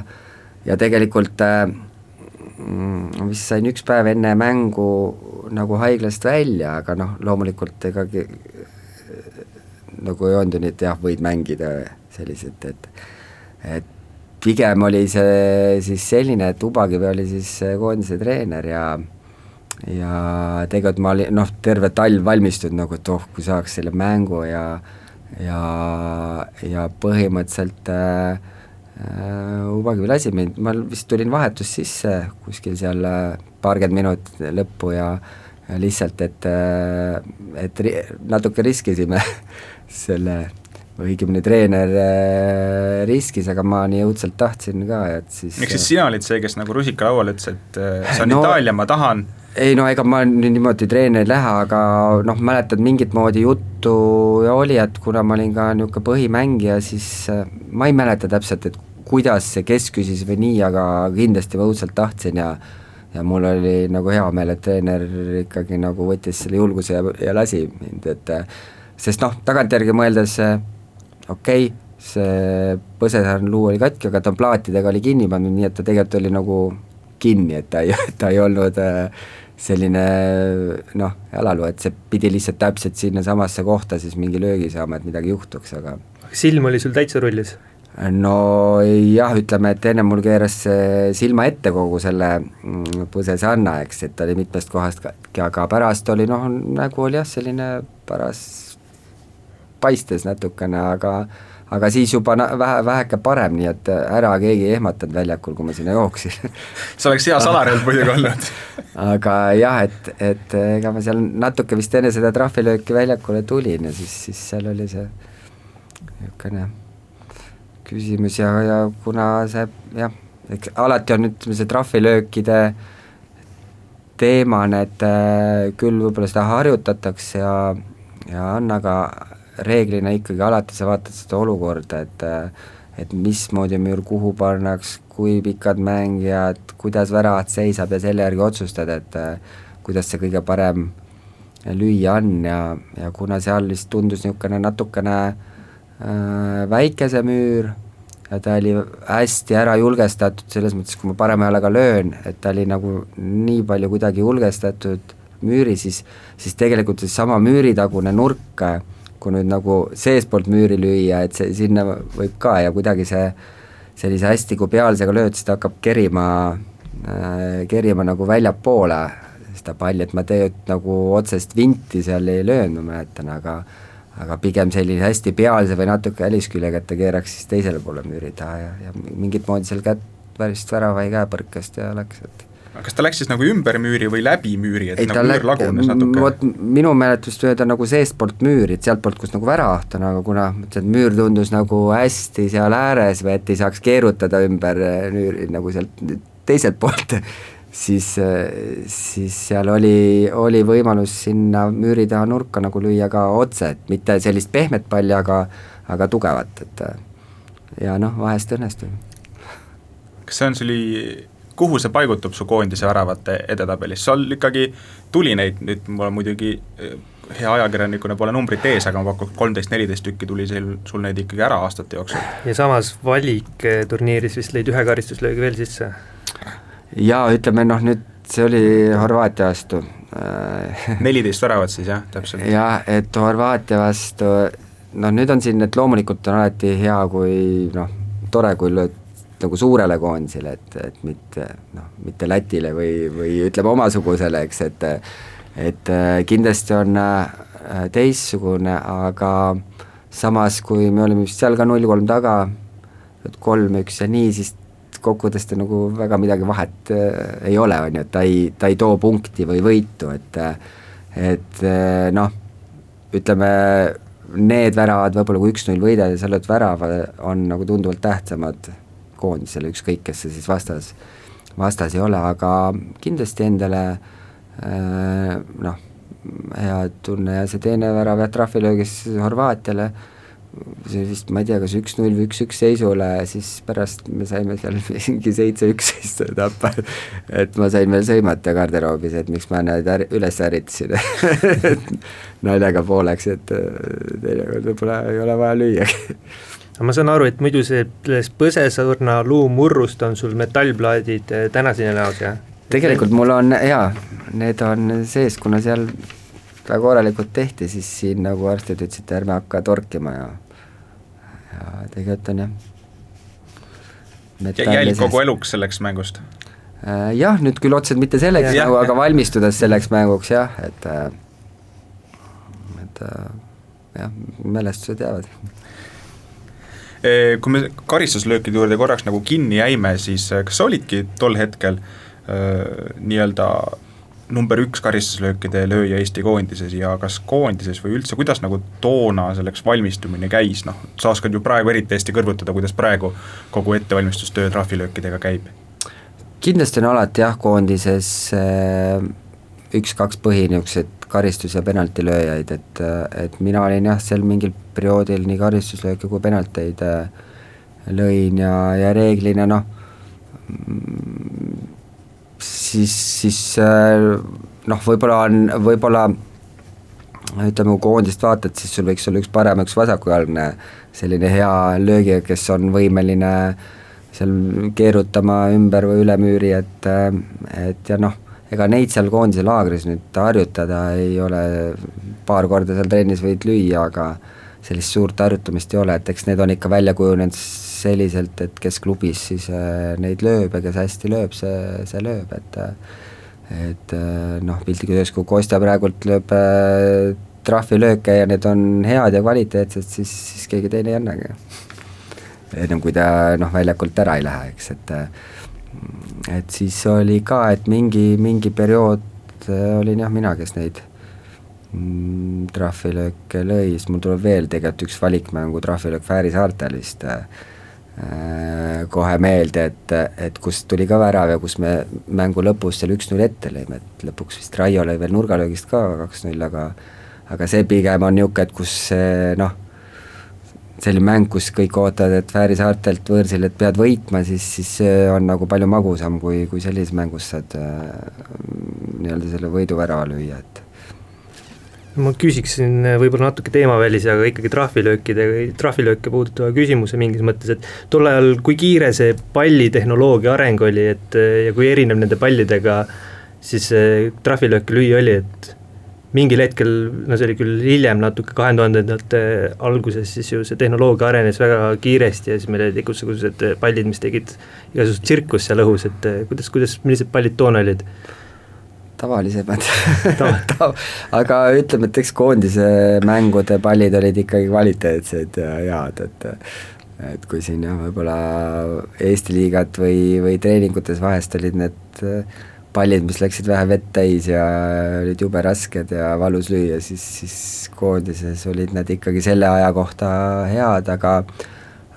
ja tegelikult äh, mm, vist sain üks päev enne mängu nagu haiglast välja, aga noh, loomulikult ega nagu ei olnud ju nii, et jah, võid mängida selliselt, et et pigem oli see siis selline, et Ubakivi oli siis koondise treener ja ja tegelikult ma olin noh, terve talv valmistunud nagu, et oh, kui saaks selle mängu ja ja, ja põhimõtteliselt äh, äh, Ubakivi lasi mind, ma vist tulin vahetus sisse kuskil seal äh, paarkümmend minutit lõppu ja lihtsalt, et, äh, et ri, natuke riskisime [laughs] selle, õigemini treener riskis, aga ma nii õudselt tahtsin ka, et siis ehk siis sina olid see, kes nagu rusika lauale ütles, et see on no, Itaalia, ma tahan ei no ega ma nüüd niimoodi treeni ei lähe, aga noh, mäletad mingit moodi juttu ja oli, et kuna ma olin ka niisugune põhimängija, siis äh, ma ei mäleta täpselt, et kuidas see, kes küsis või nii, aga kindlasti ma õudselt tahtsin ja ja mul oli nagu hea meel, et treener ikkagi nagu võttis selle julguse ja, ja lasi mind, et äh, sest noh, tagantjärgi mõeldes äh, okei okay,, see põsesarn luu oli katki, aga ta plaatidega oli kinni pandud, nii et ta tegelikult oli nagu kinni, et ta ei, [laughs] ta ei olnud äh, selline noh, jalaluu, et see pidi lihtsalt täpselt sinnasamasse kohta siis mingi löögi saama, et midagi juhtuks, aga silm oli sul täitsa rullis? no jah, ütleme, et enne mul keeras silma ette kogu selle mm, põsesanna, eks, et oli mitmest kohast ka, aga pärast oli noh, nägu oli jah, selline paras paistes natukene, aga aga siis juba vähe, väheke parem, nii et ära keegi ei ehmatanud väljakul, kui ma sinna jooksin. See oleks hea salarelv muidugi olnud. [laughs] Aga jah, et, et ega ma seal natuke vist enne seda trahvilööki väljakule tulin ja siis, siis seal oli see niisugune küsimus ja, ja kuna see jah, eks alati on ütleme, see trahvilöökide teema, need küll võib-olla seda harjutatakse ja, ja on, aga reeglina ikkagi alati sa vaatad seda olukorda, et et mismoodi müür kuhu pannaks, kui pikad mängijad, kuidas väravat seisab ja selle järgi otsustad, et kuidas see kõige parem lüüa on ja, ja kuna seal vist tundus niisugune natukene äh, väike see müür ja ta oli hästi ära julgestatud, selles mõttes, kui ma parema jalaga löön, et ta oli nagu nii palju kuidagi julgestatud müüri, siis siis tegelikult seesama müüritagune nurk, kui nüüd nagu seestpoolt müüri lüüa, et see, sinna võib ka ja kuidagi see sellise hästi, kui pealsega lööd, siis ta hakkab kerima äh,, kerima nagu väljapoole seda palli, et ma tegelikult nagu otsest vinti seal ei löönud, ma mäletan, aga aga pigem sellise hästi pealse või natuke välisküljega, et ta keeraks siis teisele poole müüri taha ja, ja mingit moodi seal kätt päris värava ei käepõrkest ja läks, et kas ta läks siis nagu ümber müüri või läbi müüri, et ei, nagu müür lagunes natuke? vot minu mäletust mööda nagu seestpoolt müüri, et sealtpoolt, kus nagu väravat on, aga kuna et müür tundus nagu hästi seal ääres või et ei saaks keerutada ümber müüri nagu sealt teiselt poolt [laughs] siis, siis seal oli, oli võimalus sinna müüri taha nurka nagu lüüa ka otse, et mitte sellist pehmet palli, aga, aga tugevat, et ja noh, vahest õnnestub. kas see on, see oli, kuhu see paigutub su koondise väravate edetabelis, sul ikkagi tuli neid, nüüd mul on muidugi eh, hea ajakirjanikuna pole numbrit ees, aga ma pakun kolmteist, neliteist tükki tuli seal, sul neid ikkagi ära aastate jooksul. ja samas valikturniiris vist lõid ühe karistuslöögi veel sisse jaa, ütleme noh, nüüd see oli Horvaatia vastu. neliteist väravat siis jah, täpselt? [laughs] jah, et Horvaatia vastu, noh nüüd on siin, et loomulikult on alati hea, kui noh, tore, kui lööd nagu suurele koondisele, et, et mitte noh, mitte Lätile või, või ütleme omasugusele, eks, et et kindlasti on äh, teistsugune, aga samas, kui me olime seal ka null-kolm taga, kolm-üks ja nii, siis kokkuvõttes ta nagu väga midagi vahet äh, ei ole, on ju, et ta ei, ta ei too punkti või võitu, et et äh, noh, ütleme, need väravad võib-olla, kui üks-null võidad ja sa lööd värava, on nagu tunduvalt tähtsamad koondisele, ükskõik, kes see siis vastas, vastas ei ole, aga kindlasti endale äh, noh, hea tunne ja see teine värav jah, trahvilöögis Horvaatiale äh,, see vist, ma ei tea, kas üks-null või üks-üks seisule, siis pärast me saime seal [laughs] mingi seitse-üksteist [laughs] tappa, et ma sain veel sõimata garderoobis, et miks ma neid är-, üles ärritasin [laughs] naljaga pooleks, et teinekord võib-olla ei ole vaja lüüagi aga ma saan aru, et muidu sellest põsesõrna luumurrust on sul metallplaadid eh, tänaseni näos, jah? tegelikult mul on jaa, need on sees, kuna seal väga korralikult tehti, siis siin nagu arstid ütlesid, ärme hakka torkima ja ja tegelikult on jah. jälg kogu eluks selleks mängust? Äh, jah, nüüd küll otseselt mitte selleks ja, nagu, aga valmistudes selleks mänguks jah, et äh, et äh, jah, mälestused jäävad kui me karistuslöökide juurde korraks nagu kinni jäime, siis kas sa olidki tol hetkel äh, nii-öelda number üks karistuslöökide lööja Eesti koondises ja kas koondises või üldse, kuidas nagu toona selleks valmistumine käis, noh, sa oskad ju praegu eriti hästi kõrvutada, kuidas praegu kogu ettevalmistustöö trahvilöökidega käib? kindlasti on alati jah, koondises äh, üks-kaks põhi niisugused karistus- ja penaltilööjaid, et, et mina olin jah, seal mingil perioodil nii karistuslööke kui penalteid äh, lõin ja, ja reeglina noh, siis, siis äh, noh, võib-olla on, võib-olla ütleme, kui koondist vaatad, siis sul võiks olla üks parem, üks vasakujalgne selline hea löögija, kes on võimeline seal keerutama ümber või üle müüri, et, et ja noh, ega neid seal koondise laagris nüüd harjutada ei ole, paar korda seal trennis võid lüüa, aga sellist suurt harjutamist ei ole, et eks need on ikka välja kujunenud selliselt, et kes klubis siis äh, neid lööb ja kes hästi lööb, see, see lööb, et et äh, noh, piltlikult öeldes, kui Kostja praegult lööb äh, trahvilööke ja need on head ja kvaliteetsed, siis, siis keegi teine ei annagi. ennem kui ta noh, väljakult ära ei lähe, eks, et et siis oli ka, et mingi, mingi periood olin jah mina, kes neid mm, trahvilööke lõi, siis mul tuleb veel tegelikult üks valikmängu trahvilöök Fääri saartel vist äh, Äh, kohe meelde, et, et kust tuli ka värav ja kus me mängu lõpus seal üks-null ette lõime, et lõpuks vist Raio lõi veel nurgalöögist ka kaks-null, aga aga see pigem on niisugune, et kus noh, selline mäng, kus kõik ootavad, et Fääri saartelt võõrsil, et pead võitma, siis, siis see on nagu palju magusam, kui, kui sellises mängus saad äh, nii-öelda selle võiduvärava lüüa, et ma küsiksin võib-olla natuke teemavälise, aga ikkagi trahvilöökide, trahvilööke puudutava küsimuse mingis mõttes, et tol ajal, kui kiire see pallitehnoloogia areng oli, et ja kui erinev nende pallidega siis trahvilööke lüüa oli, et mingil hetkel, no see oli küll hiljem natuke, kahe tuhandendate alguses, siis ju see tehnoloogia arenes väga kiiresti ja siis meil olid igasugused pallid, mis tegid igasugust tsirkust seal õhus, et kuidas, kuidas, millised pallid toona olid? tavalisemad [laughs] Tav. aga ütleme, et eks koondise mängude pallid olid ikkagi kvaliteetsed ja head, et et kui siin jah, võib-olla Eesti liigat või, või treeningutes vahest olid need pallid, mis läksid vähe vett täis ja olid jube rasked ja valus lüüa, siis, siis koondises olid nad ikkagi selle aja kohta head, aga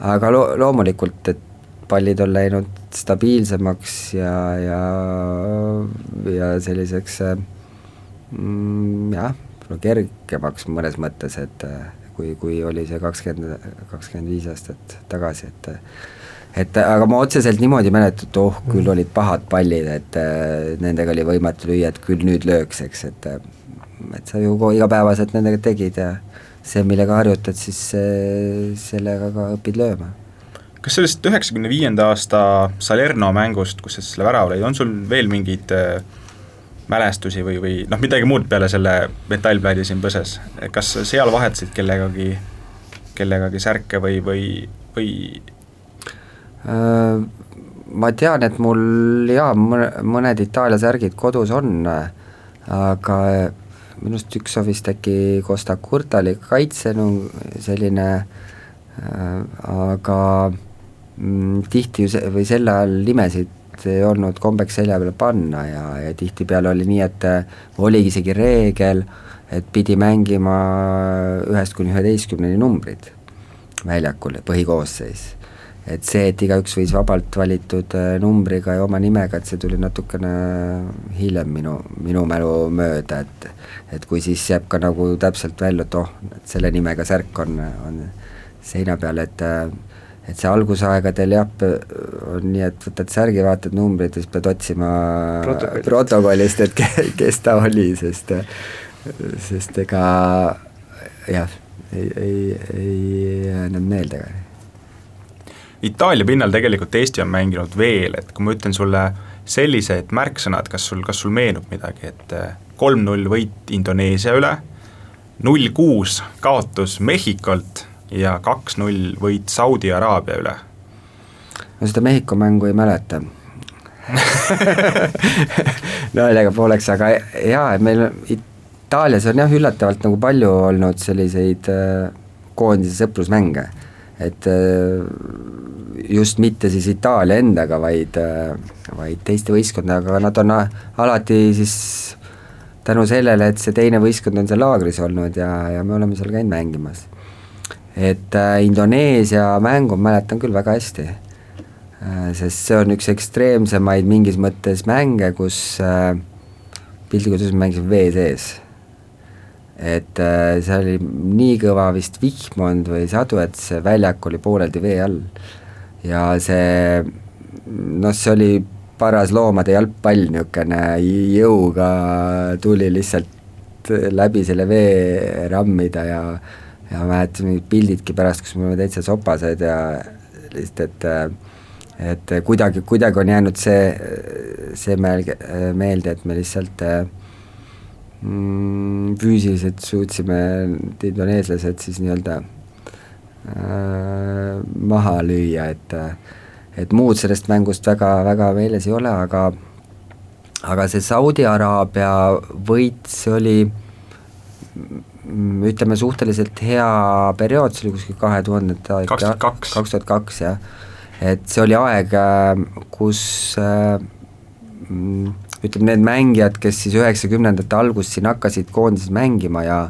aga lo-, loomulikult, et pallid on läinud stabiilsemaks ja, ja, ja selliseks mm, jah, kergemaks mõnes mõttes, et kui, kui oli see kakskümmend, kakskümmend viis aastat tagasi, et et aga ma otseselt niimoodi ei mäleta, et oh, küll olid pahad pallid, et äh, nendega oli võimatu lüüa, et küll nüüd lööks, eks, et äh, et sa ju igapäevaselt nendega tegid ja see, millega harjutad, siis äh, sellega ka õpid lööma. kas sellest üheksakümne viienda aasta Salerno mängust, kus sa selle värava lõid, on sul veel mingeid mälestusi või, või noh, midagi muud peale selle metallplädi siin põses, kas seal vahetasid kellegagi, kellegagi särke või, või, või ma tean, et mul jaa, mõned Itaalia särgid kodus on, aga minu arust üks on vist äkki Costa Curta oli kaitsenu selline, äh, aga mm, tihti ju se-, või sel ajal nimesid ei olnud kombeks selja peale panna ja, ja tihtipeale oli nii, et oligi isegi reegel, et pidi mängima ühest kuni üheteistkümneni numbrid väljakul, põhikoosseis et see, et igaüks võis vabalt valitud äh, numbriga ja oma nimega, et see tuli natukene hiljem minu, minu mälu mööda, et et kui siis jääb ka nagu täpselt välja, et oh, et selle nimega särk on, on seina peal, et et see algusaegadel jah, on nii, et võtad särgi, vaatad numbreid ja siis pead otsima protokollist, protokollist, et ke, kes ta oli, sest sest ega jah, ei, ei, ei jäänud meelde Itaalia pinnal tegelikult Eesti on mänginud veel, et kui ma ütlen sulle sellised märksõnad, kas sul, kas sul meenub midagi, et eh, kolm-null võit Indoneesia üle, null kuus kaotus Mehhikolt ja kaks-null võit Saudi Araabia üle? no seda Mehhiko mängu ei mäleta [laughs] naljaga pooleks, aga jaa, meil Itaalias on jah, üllatavalt nagu palju olnud selliseid äh, koondise sõprusmänge, et äh, just mitte siis Itaalia endaga, vaid, vaid teiste võistkondadega, nad on alati siis tänu sellele, et see teine võistkond on seal laagris olnud ja, ja me oleme seal käinud mängimas. et äh, Indoneesia mängu mäletan küll väga hästi äh,, sest see on üks ekstreemsemaid mingis mõttes mänge, kus äh, piltlikult öeldes me mängisime vee sees et äh, seal oli nii kõva vist vihm olnud või sadu, et see väljak oli pooleldi vee all ja see noh, see oli paras loomade jalgpall, niisugune jõuga tuli lihtsalt läbi selle vee rammida ja ja mäletan mingid pildidki pärast, kus me oleme täitsa sopased ja lihtsalt, et et kuidagi, kuidagi on jäänud see, see meelde, meelde, et me lihtsalt mm, füüsiliselt suutsime, indoneeslased siis nii-öelda maha lüüa, et et muud sellest mängust väga, väga meeles ei ole, aga aga see Saudi Araabia võit, see oli mm, ütleme, suhteliselt hea periood, see oli kuskil kahe tuhandete kaks tuhat kaks. kaks tuhat kaks, jah. et see oli aeg, äh, kus äh, mm, ütleme, need mängijad, kes siis üheksakümnendate alguses siin hakkasid koondises mängima ja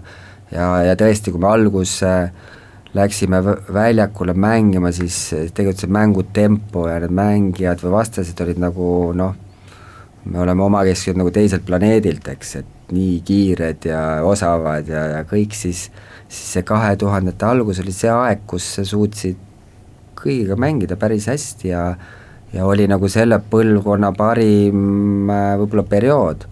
ja, ja tõesti, kui me alguses äh, läksime väljakule mängima, siis tegelikult see mängutempo ja need mängijad või vastased olid nagu noh, me oleme omakeskselt nagu teiselt planeedilt, eks, et nii kiired ja osavad ja, ja kõik, siis siis see kahe tuhandete algus oli see aeg, kus sa suutsid kõigiga mängida päris hästi ja ja oli nagu selle põlvkonna parim äh, võib-olla periood.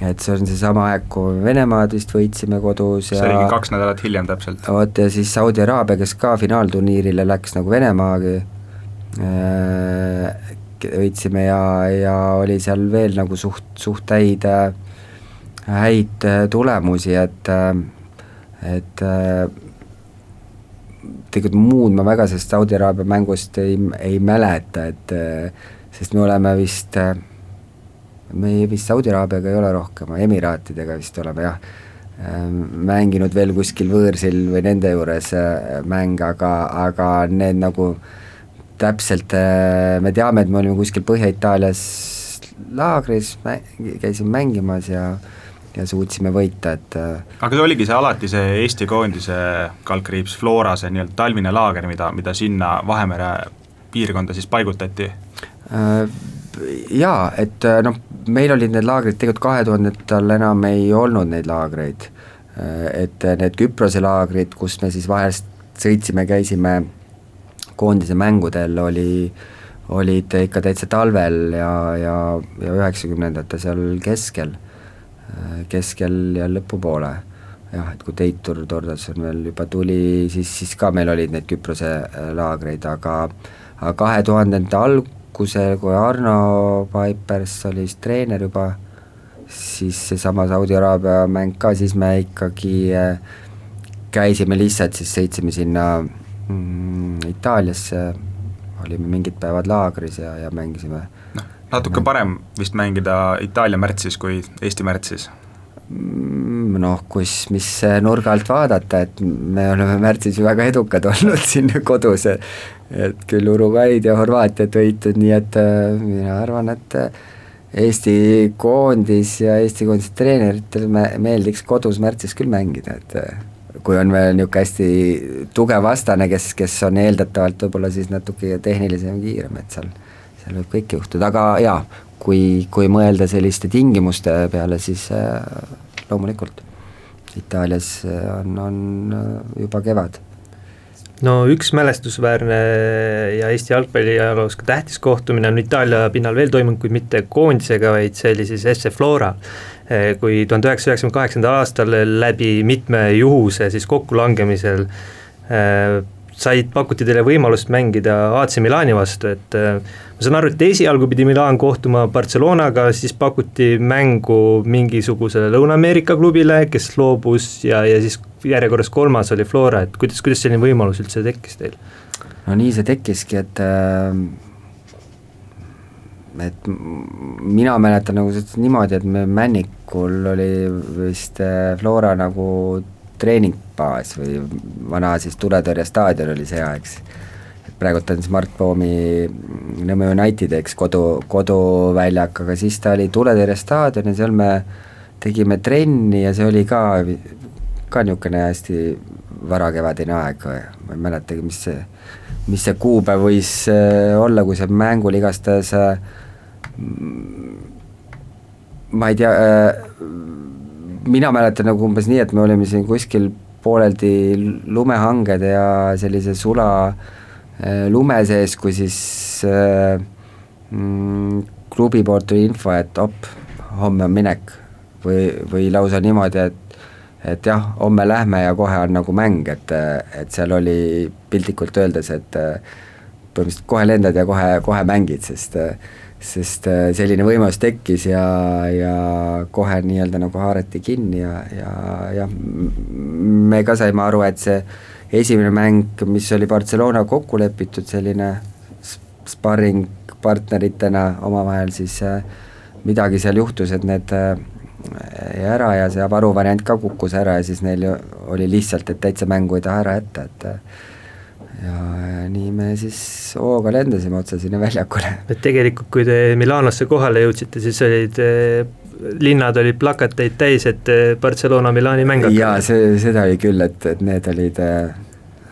Et see on seesama aeg, kui Venemaad vist võitsime kodus ja see oligi kaks nädalat hiljem täpselt. vot ja siis Saudi Araabia, kes ka finaalturniirile läks nagu Venemaagi, äh, võitsime ja, ja oli seal veel nagu suht, suht häid, häid tulemusi, et, et tegelikult muud ma väga sellest Saudi Araabia mängust ei, ei mäleta, et sest me oleme vist äh, me vist Saudi Araabiaga ei ole rohkem, Emiraatidega vist oleme jah, ähm, mänginud veel kuskil võõrsil või nende juures äh, mänge, aga, aga need nagu täpselt, äh, me teame, et me olime kuskil Põhja-Itaalias laagris, käisime mängimas ja ja suutsime võita, et äh, aga see oligi see alati see Eesti koondise kaldkriips Flora, see nii-öelda talvine laager, mida, mida sinna Vahemere piirkonda siis paigutati? Jaa, et noh, meil olid need laagrid, tegelikult kahe tuhandetel enam ei olnud neid laagreid. et need Küprose laagrid, kus me siis vahest sõitsime, käisime koondise mängudel, oli, olid ikka täitsa talvel ja, ja, ja üheksakümnendate seal keskel, keskel ja lõpupoole. jah, et kui Teitur Tordasson veel juba tuli, siis, siis ka meil olid neid Küprose laagreid, aga aga kahe tuhandete alg-, algusel, kui Arno Vaipers oli siis treener juba, siis seesama Saudi Araabia mäng ka, siis me ikkagi äh, käisime lihtsalt, siis sõitsime sinna mm, Itaaliasse, olime mingid päevad laagris ja, ja mängisime. noh, natuke parem vist mängida Itaalia märtsis kui Eesti märtsis noh, kus, mis nurga alt vaadata, et me oleme märtsis ju väga edukad [laughs] olnud siin kodus, et küll Uruguay'd ja Horvaatiat võitud, nii et äh, mina arvan, et äh, Eesti koondis ja Eesti koondise treeneritel me, meeldiks kodus märtsis küll mängida, et äh, kui on veel niisugune hästi tugev vastane, kes, kes on eeldatavalt võib-olla siis natuke tehnilisem ja kiirem, et seal, seal võib kõike juhtuda, aga jaa, kui, kui mõelda selliste tingimuste peale, siis äh, loomulikult Itaalias on, on juba kevad no üks mälestusväärne ja Eesti jalgpalliajaloos ka tähtis kohtumine on Itaalia pinnal veel toimunud, kuid mitte koondisega, vaid see oli siis SC Flora. Kui tuhande üheksasaja üheksakümne kaheksandal aastal läbi mitme juhuse siis kokkulangemisel said, pakuti teile võimalust mängida AC Milani vastu, et äh, ma saan aru, et esialgu pidi Milan kohtuma Barcelonaga, siis pakuti mängu mingisugusele Lõuna-Ameerika klubile, kes loobus ja, ja siis järjekorras kolmas oli Flora, et kuidas, kuidas selline võimalus üldse tekkis teil? no nii see tekkiski, et äh, et mina mäletan nagu niimoodi, et me Männikul oli vist äh, Flora nagu treeningbaas või vana siis tuletõrje staadion oli see aeg, et praegult on Smartbomi Nõmme United, eks, kodu, koduväljak, aga siis ta oli tuletõrje staadion ja seal me tegime trenni ja see oli ka, ka niisugune hästi varakevadine aeg, ma ei mäletagi, mis see, mis see kuupäev võis äh, olla, kui see mängul igastahes äh, ma ei tea, äh, mina mäletan nagu umbes nii, et me olime siin kuskil pooleldi lumehangede ja sellise sula äh, lume sees, kui siis äh, mm, klubi poolt tuli info, et op, homme on minek. või, või lausa niimoodi, et et jah, homme lähme ja kohe on nagu mäng, et, et seal oli piltlikult öeldes, et äh, põhimõtteliselt kohe lendad ja kohe, kohe mängid, sest äh, sest äh, selline võimalus tekkis ja, ja kohe nii-öelda nagu haarati kinni ja, ja jah, me ka saime aru, et see esimene mäng, mis oli Barcelona kokku lepitud, selline sparring partneritena omavahel, siis äh, midagi seal juhtus, et need äh, jäi ära ja see varuvariant ka kukkus ära ja siis neil oli lihtsalt, et täitsa mängu ei taha ära jätta, et ja, ja nii me siis hooga lendasime otse sinna väljakule. et tegelikult, kui te Milanosse kohale jõudsite, siis olid eh, linnad olid plakateid täis, et eh, Barcelona Milani mäng hakkab. jaa, see, seda oli küll, et, et need olid äh,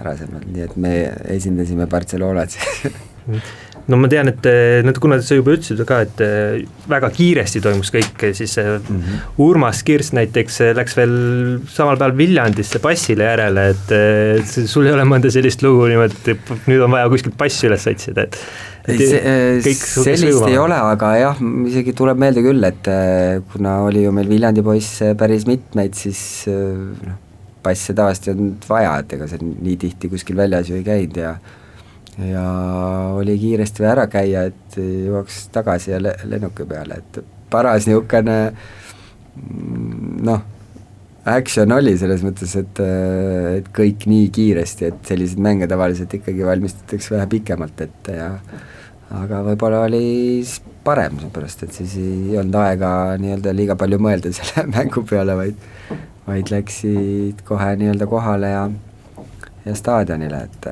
varasemalt, nii et me esindasime Barcelonat [laughs] no ma tean, et eh, no kuna sa juba ütlesid ka, et eh, väga kiiresti toimus kõik, siis mm -hmm. Urmas Kirss näiteks läks veel samal päeval Viljandisse passile järele, et sul ei ole mõnda sellist lugu niimoodi, et nüüd on vaja kuskilt pass üles otsida, et sellist ei ole, aga jah, isegi tuleb meelde küll, et kuna oli ju meil Viljandi poisse päris mitmeid, siis noh, passe tavaliselt ei olnud vaja, et ega see nii tihti kuskil väljas ju ei käinud ja ja oli kiiresti vaja ära käia, et jõuaks tagasi ja le-, lennuki peale, et paras niisugune mm, noh, action oli selles mõttes, et, et kõik nii kiiresti, et selliseid mänge tavaliselt ikkagi valmistatakse vähe pikemalt ette ja aga võib-olla oli parem, seepärast et siis ei olnud aega nii-öelda liiga palju mõelda [laughs] selle mängu peale, vaid vaid läksid kohe nii-öelda kohale ja ja staadionile, et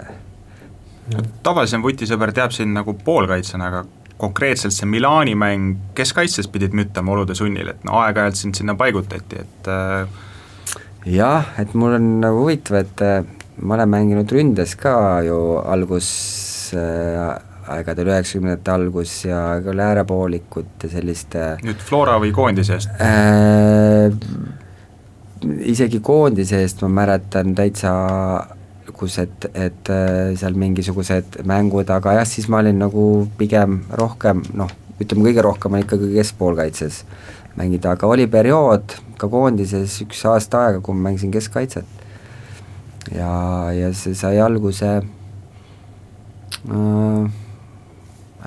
tavalisem vutisõber teab sind nagu poolkaitsjana, aga konkreetselt see Milani mäng, kes kaitses pidid müttama olude sunnil, et no aeg-ajalt sind sinna paigutati, et äh... jah, et mul on nagu huvitav, et äh, ma olen mänginud ründes ka ju algus äh, aegadel üheksakümnendate algus ja ka äärepoolikut ja sellist äh, nüüd Flora või koondise eest äh,? isegi koondise eest ma mäletan täitsa kus, et, et äh, seal mingisugused mängud, aga jah, siis ma olin nagu pigem rohkem noh, ütleme kõige rohkem on ikkagi keskpoolkaitses mängida, aga oli periood ka koondises üks aasta aega, kui ma mängisin keskkaitset. ja, ja see sai alguse äh,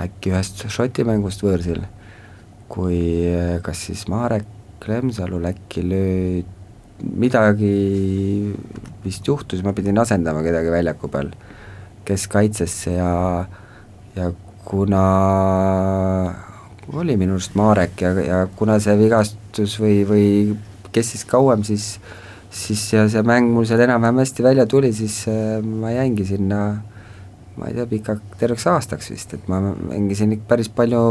äkki ühest Šoti mängust võõrsil, kui kas siis Marek Lemsalul äkki löödi midagi vist juhtus, ma pidin asendama kedagi väljaku peal keskkaitsesse ja, ja kuna oli minu arust Marek ja, ja kuna see vigastus või, või kestis kauem, siis siis ja see mäng mul seal enam-vähem hästi välja tuli, siis äh, ma jäingi sinna ma ei tea, pika, terveks aastaks vist, et ma mängisin ikka päris palju,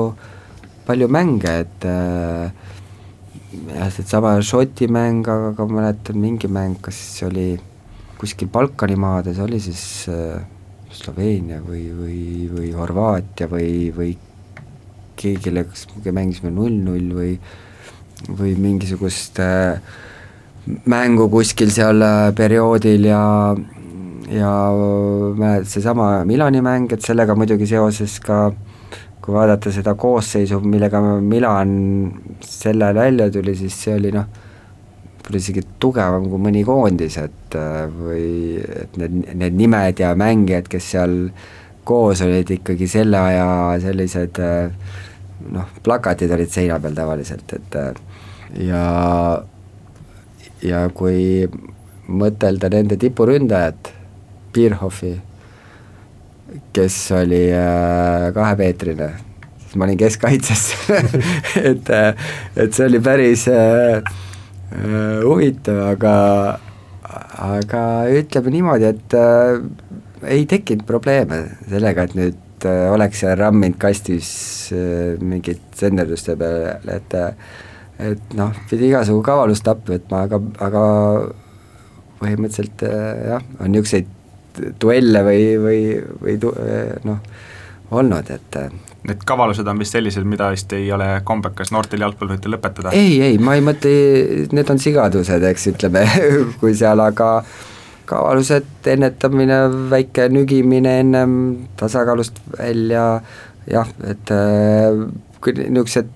palju mänge, et äh, jah, seesama Šoti mäng, aga ma mäletan mingi mäng, kas oli kuskil Balkani maades, oli siis äh, Sloveenia või, või, või Horvaatia või, või keegi läks, mängisime null-null või või mingisugust äh, mängu kuskil seal äh, perioodil ja ja mäletad, seesama Milani mäng, et sellega muidugi seoses ka kui vaadata seda koosseisu, millega Milan sel ajal välja tuli, siis see oli noh, võib-olla isegi tugevam kui mõni koondis, et äh, või et need, need nimed ja mängijad, kes seal koos olid ikkagi selle aja sellised äh, noh, plakatid olid seina peal tavaliselt, et äh, ja ja kui mõtelda nende tipuründajat, Birhoffi kes oli kahemeetrine, siis ma olin keskkaitses [laughs] et, et see oli päris huvitav, aga, aga ütleme niimoodi, et äh, ei tekkinud probleeme sellega, et nüüd äh, oleks seal ramminud kastis äh, mingit senderduste peale, et äh, et noh, pidi igasugu kavalust appi võtma, aga, aga põhimõtteliselt äh, jah, on niisuguseid duelle või, või, või tu-, noh, olnud, et Need kavalused on vist sellised, mida vist ei ole kombekas noortel jalgpalluritel lõpetada? ei, ei, ma ei mõtle, need on sigadused, eks ütleme [laughs] kui seal, aga kavalused, ennetamine, väike nügimine ennem tasakaalust välja, jah, et äh, niisugused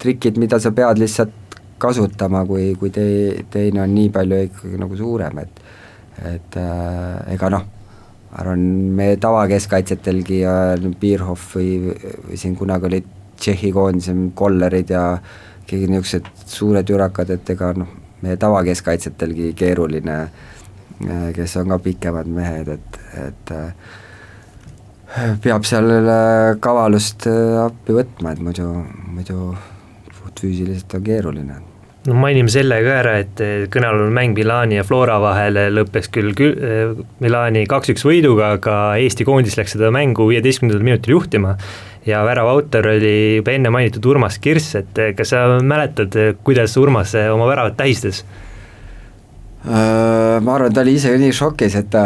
trikid, mida sa pead lihtsalt kasutama, kui, kui tei-, teine on nii palju ikkagi nagu suurem, et et äh, ega noh arvan, meie tavakeskkaitsjatelgi ja Bierhoff või, või siin kunagi olid Tšehhi koondise kollerid ja keegi niisugused suured jurakad, et ega noh, meie tavakeskkaitsjatelgi keeruline, kes on ka pikemad mehed, et, et peab seal kavalust appi võtma, et muidu, muidu puhtfüüsiliselt on keeruline no mainime selle ka ära, et kõnealune mäng Milani ja Flora vahel lõppes küll kü-, Milani kaks-üks võiduga, aga Eesti koondis läks seda mängu viieteistkümnendal minutil juhtima ja värava autor oli juba enne mainitud Urmas Kirss, et kas sa mäletad, kuidas Urmas oma väravat tähistas? Äh, ma arvan, ta oli ise nii šokis, et ta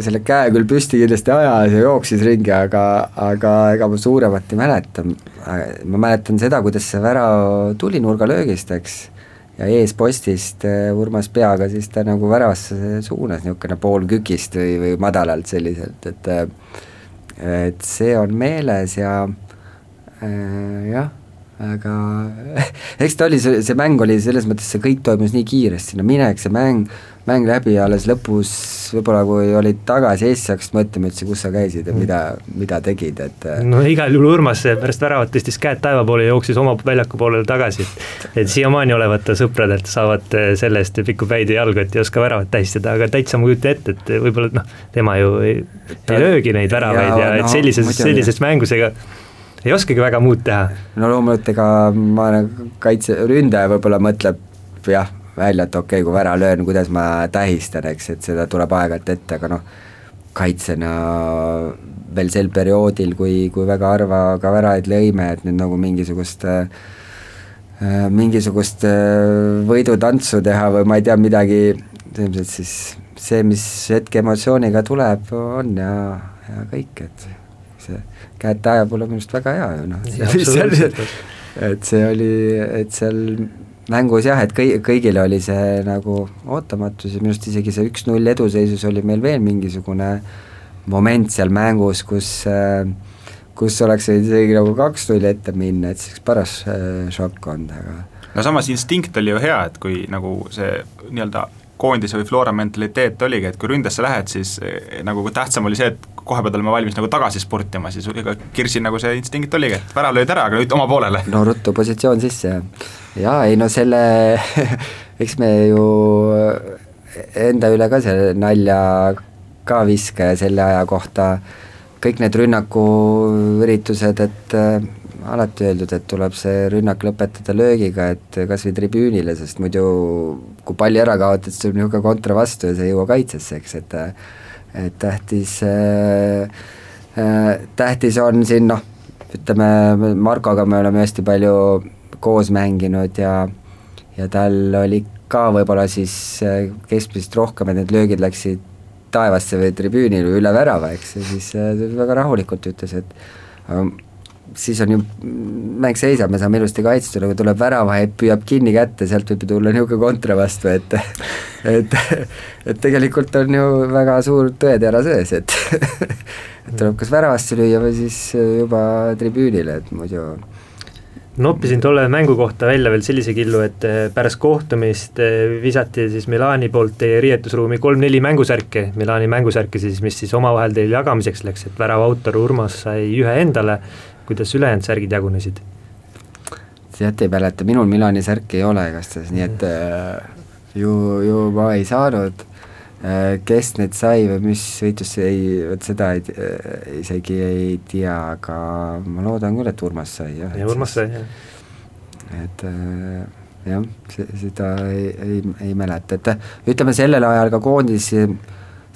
selle käe küll püsti kindlasti ajas ja jooksis ringi, aga, aga ega ma suuremat ei mäleta. ma mäletan seda, kuidas see värav tuli nurgalöögist, eks ja eespostist äh, Urmas peaga siis ta nagu väravasse suunas, niisugune poolkükist või, või madalalt selliselt, et äh, et see on meeles ja äh, jah, aga [laughs] eks ta oli, see, mäng oli selles mõttes, see kõik toimus nii kiiresti, no minek, see mäng, mäng läbi ja alles lõpus võib-olla kui olid tagasi Eestis, hakkasid mõtlema üldse, kus sa käisid ja mida, mida tegid, et äh, no igal juhul Urmas pärast väravat tõstis käed taeva poole ja jooksis oma väljaku poolele tagasi, et siiamaani olevat ta sõpradelt saavad äh, selle eest pikku päid ja jalgu, et ei oska väravat tähistada, aga täitsa ma kujutan ette, et võib-olla noh, tema ju ei, ei löögi neid väravaid ja, ja et no, sellises, sellises mängus ega ei oskagi väga muud teha. no loomulikult, ega ma kaitse, ründaja võib-olla mõtleb jah, välja, et okei okay,, kui vära löön, kuidas ma tähistan, eks, et seda tuleb aeg-ajalt ette, aga noh, kaitsena veel sel perioodil, kui, kui väga harva ka väraid lõime, et nüüd nagu mingisugust äh, mingisugust äh, võidutantsu teha või ma ei tea, midagi, ilmselt siis see, mis hetke emotsiooniga tuleb, on ja, ja kõik, et see käed taeva pole minu arust väga hea ju noh, [laughs] et see oli, et seal mängus jah, et kõi-, kõigile oli see nagu ootamatus ja minu arust isegi see üks-null eduseisus oli meil veel mingisugune moment seal mängus, kus kus oleks võinud isegi nagu kaks-null ette minna, et see oleks paras äh, šokk olnud, aga no samas instinkt oli ju hea, et kui nagu see nii-öelda koondise või Flora mentaliteet oligi, et kui ründasse lähed, siis eh, nagu tähtsam oli see, et kohe pead olema valmis nagu tagasi spurtima, siis ega Kirsil nagu see instinkt oligi, et värav lööd ära, aga nüüd oma poolele. no ruttu positsioon sisse ja, jaa, ei no selle [laughs] eks me ju enda üle ka selle nalja ka viska ja selle aja kohta kõik need rünnakuüritused, et äh, alati öeldud, et tuleb see rünnak lõpetada löögiga, et kas või tribüünile, sest muidu kui palli ära kaotad, siis tuleb niisugune kontra vastu ja see ei jõua kaitsesse, eks, et et tähtis äh,, äh, tähtis on siin noh, ütleme Markoga me oleme hästi palju koos mänginud ja ja tal oli ka võib-olla siis äh, keskmisest rohkem, et need löögid läksid taevasse või tribüünile üle värava, eks, ja siis äh, väga rahulikult ütles, et siis on ju, mäng seisab, me saame ilusti kaitstud, aga tuleb väravahet, püüab kinni kätte, sealt võib ju tulla niisugune kontra vastu, et et, et tegelikult on ju väga suur tõetera sees, et et tuleb kas väravasse lüüa või siis juba tribüünile, et muidu noppisin tolle mängu kohta välja veel sellise killu, et eh, pärast kohtumist eh, visati siis Milani poolt teie riietusruumi kolm-neli mängusärki, Milani mängusärki siis, mis siis omavahel teil jagamiseks läks, et värava autor Urmas sai ühe endale kuidas ülejäänud särgid jagunesid? tead, ei mäleta, minul Milani särki ei ole igastahes, nii et äh, ju, ju ma ei saanud äh,, kes need sai või mis võitlus ei, vot seda ei äh,, isegi ei tea, aga ma loodan küll, et Urmas sai, jah. ja Urmas sai, jah. et äh, jah, seda ei, ei, ei mäleta, et ütleme, sellel ajal ka koondis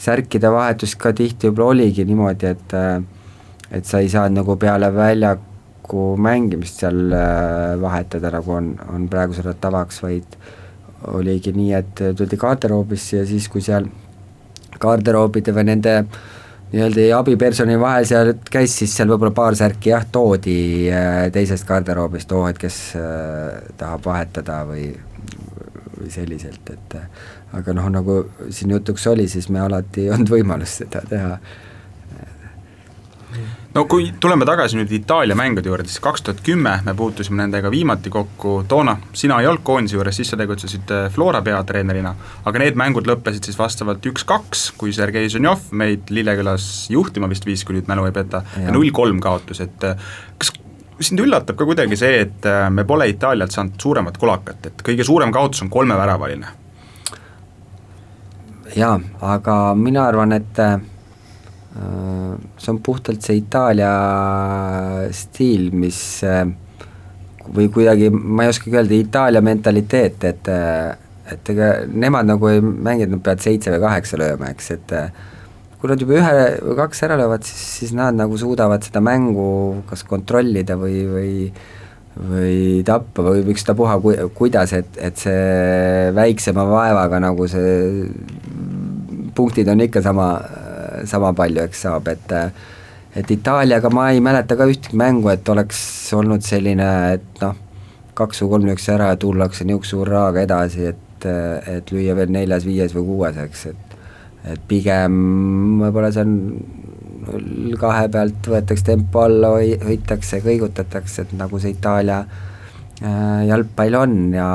särkide vahetus ka tihti võib-olla oligi niimoodi, et äh, et sa ei saanud nagu peale väljaku mängimist seal äh, vahetada, nagu on, on praegusel ajal tavaks, vaid oligi nii, et tuldi garderoobisse ja siis, kui seal garderoobide või nende nii-öelda abipersonali vahel seal käis, siis seal võib-olla paar särki jah, toodi äh, teisest garderoobist, oo, et kes äh, tahab vahetada või, või selliselt, et aga noh, nagu siin jutuks oli, siis me alati ei olnud võimalust seda teha no kui tuleme tagasi nüüd Itaalia mängude juurde, siis kaks tuhat kümme me puutusime nendega viimati kokku, toona sina ei olnud koondise juures, siis sa tegutsesid äh, Flora peatreenerina, aga need mängud lõppesid siis vastavalt üks-kaks, kui Sergei Ženjov meid Lillekülas juhtima vist viis, kui nüüd mälu ei peta, ja null-kolm kaotus, et äh, kas sind üllatab ka kuidagi see, et äh, me pole Itaalialt saanud suuremat kulakat, et kõige suurem kaotus on kolmeväravaline? jaa, aga mina arvan, et see on puhtalt see Itaalia stiil, mis või kuidagi, ma ei oskagi öelda, Itaalia mentaliteet, et et ega nemad nagu ei mängi, et nad peavad seitse või kaheksa lööma, eks, et kui nad juba ühe või kaks ära löövad, siis, siis nad nagu suudavad seda mängu kas kontrollida või, või või tappa või ükstapuha ku-, kuidas, et, et see väiksema vaevaga nagu see punktid on ikka sama sama palju, eks saab, et et Itaaliaga ma ei mäleta ka ühtegi mängu, et oleks olnud selline, et noh, kaks või kolm lüüakse ära ja tullakse niisuguse hurraaga edasi, et, et lüüa veel neljas, viies või kuues, eks, et et pigem võib-olla see on null kahe pealt võetakse tempo alla, hoitakse, kõigutatakse, et nagu see Itaalia äh, jalgpall on ja,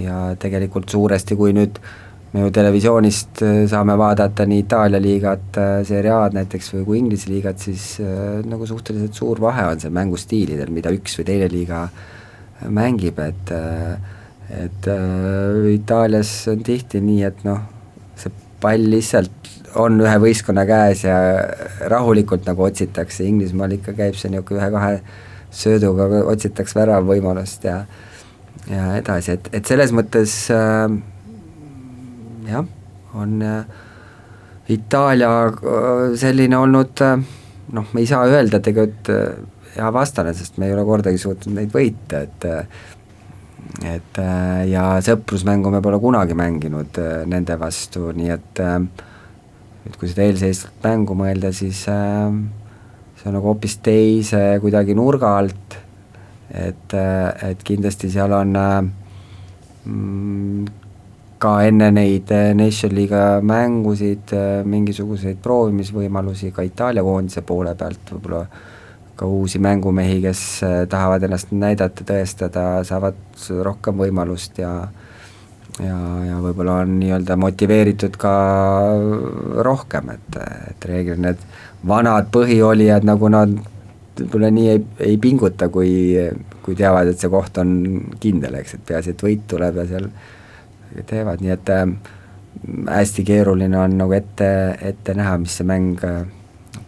ja tegelikult suuresti, kui nüüd me ju televisioonist äh, saame vaadata nii Itaalia liigat, äh, Serie A-d näiteks või kui Inglise liigat, siis nagu suhteliselt suur vahe on seal mängustiilidel, mida üks või teine liiga mängib, et et äh, Itaalias on tihti nii, et noh, see pall lihtsalt on ühe võistkonna käes ja rahulikult nagu otsitakse, Inglismaal ikka käib see niisugune ühe-kahe sööduga otsitakse väravvõimalust ja ja edasi, et, et selles mõttes äh, jah, on äh, Itaalia äh, selline olnud äh, noh, me ei saa öelda tegelikult hea vastane, sest me ei ole kordagi suutnud neid võita, et et ja sõprusmängu me pole kunagi mänginud nende vastu, nii et et kui seda eelseisvat mängu mõelda, siis see on nagu hoopis teise kuidagi nurga alt, et, et kindlasti seal on mm, ka enne neid Nation League'i mängusid mingisuguseid proovimisvõimalusi ka Itaalia koondise poole pealt võib-olla ka uusi mängumehi, kes äh, tahavad ennast näidata, tõestada, saavad rohkem võimalust ja ja, ja võib-olla on nii-öelda motiveeritud ka rohkem, et, et reeglina need vanad põhiolijad, nagu nad võib-olla nii ei, ei pinguta, kui, kui teavad, et see koht on kindel, eks, et peaasi, et võit tuleb ja seal teevad, nii et äh, hästi keeruline on nagu ette, ette näha, mis see mäng äh,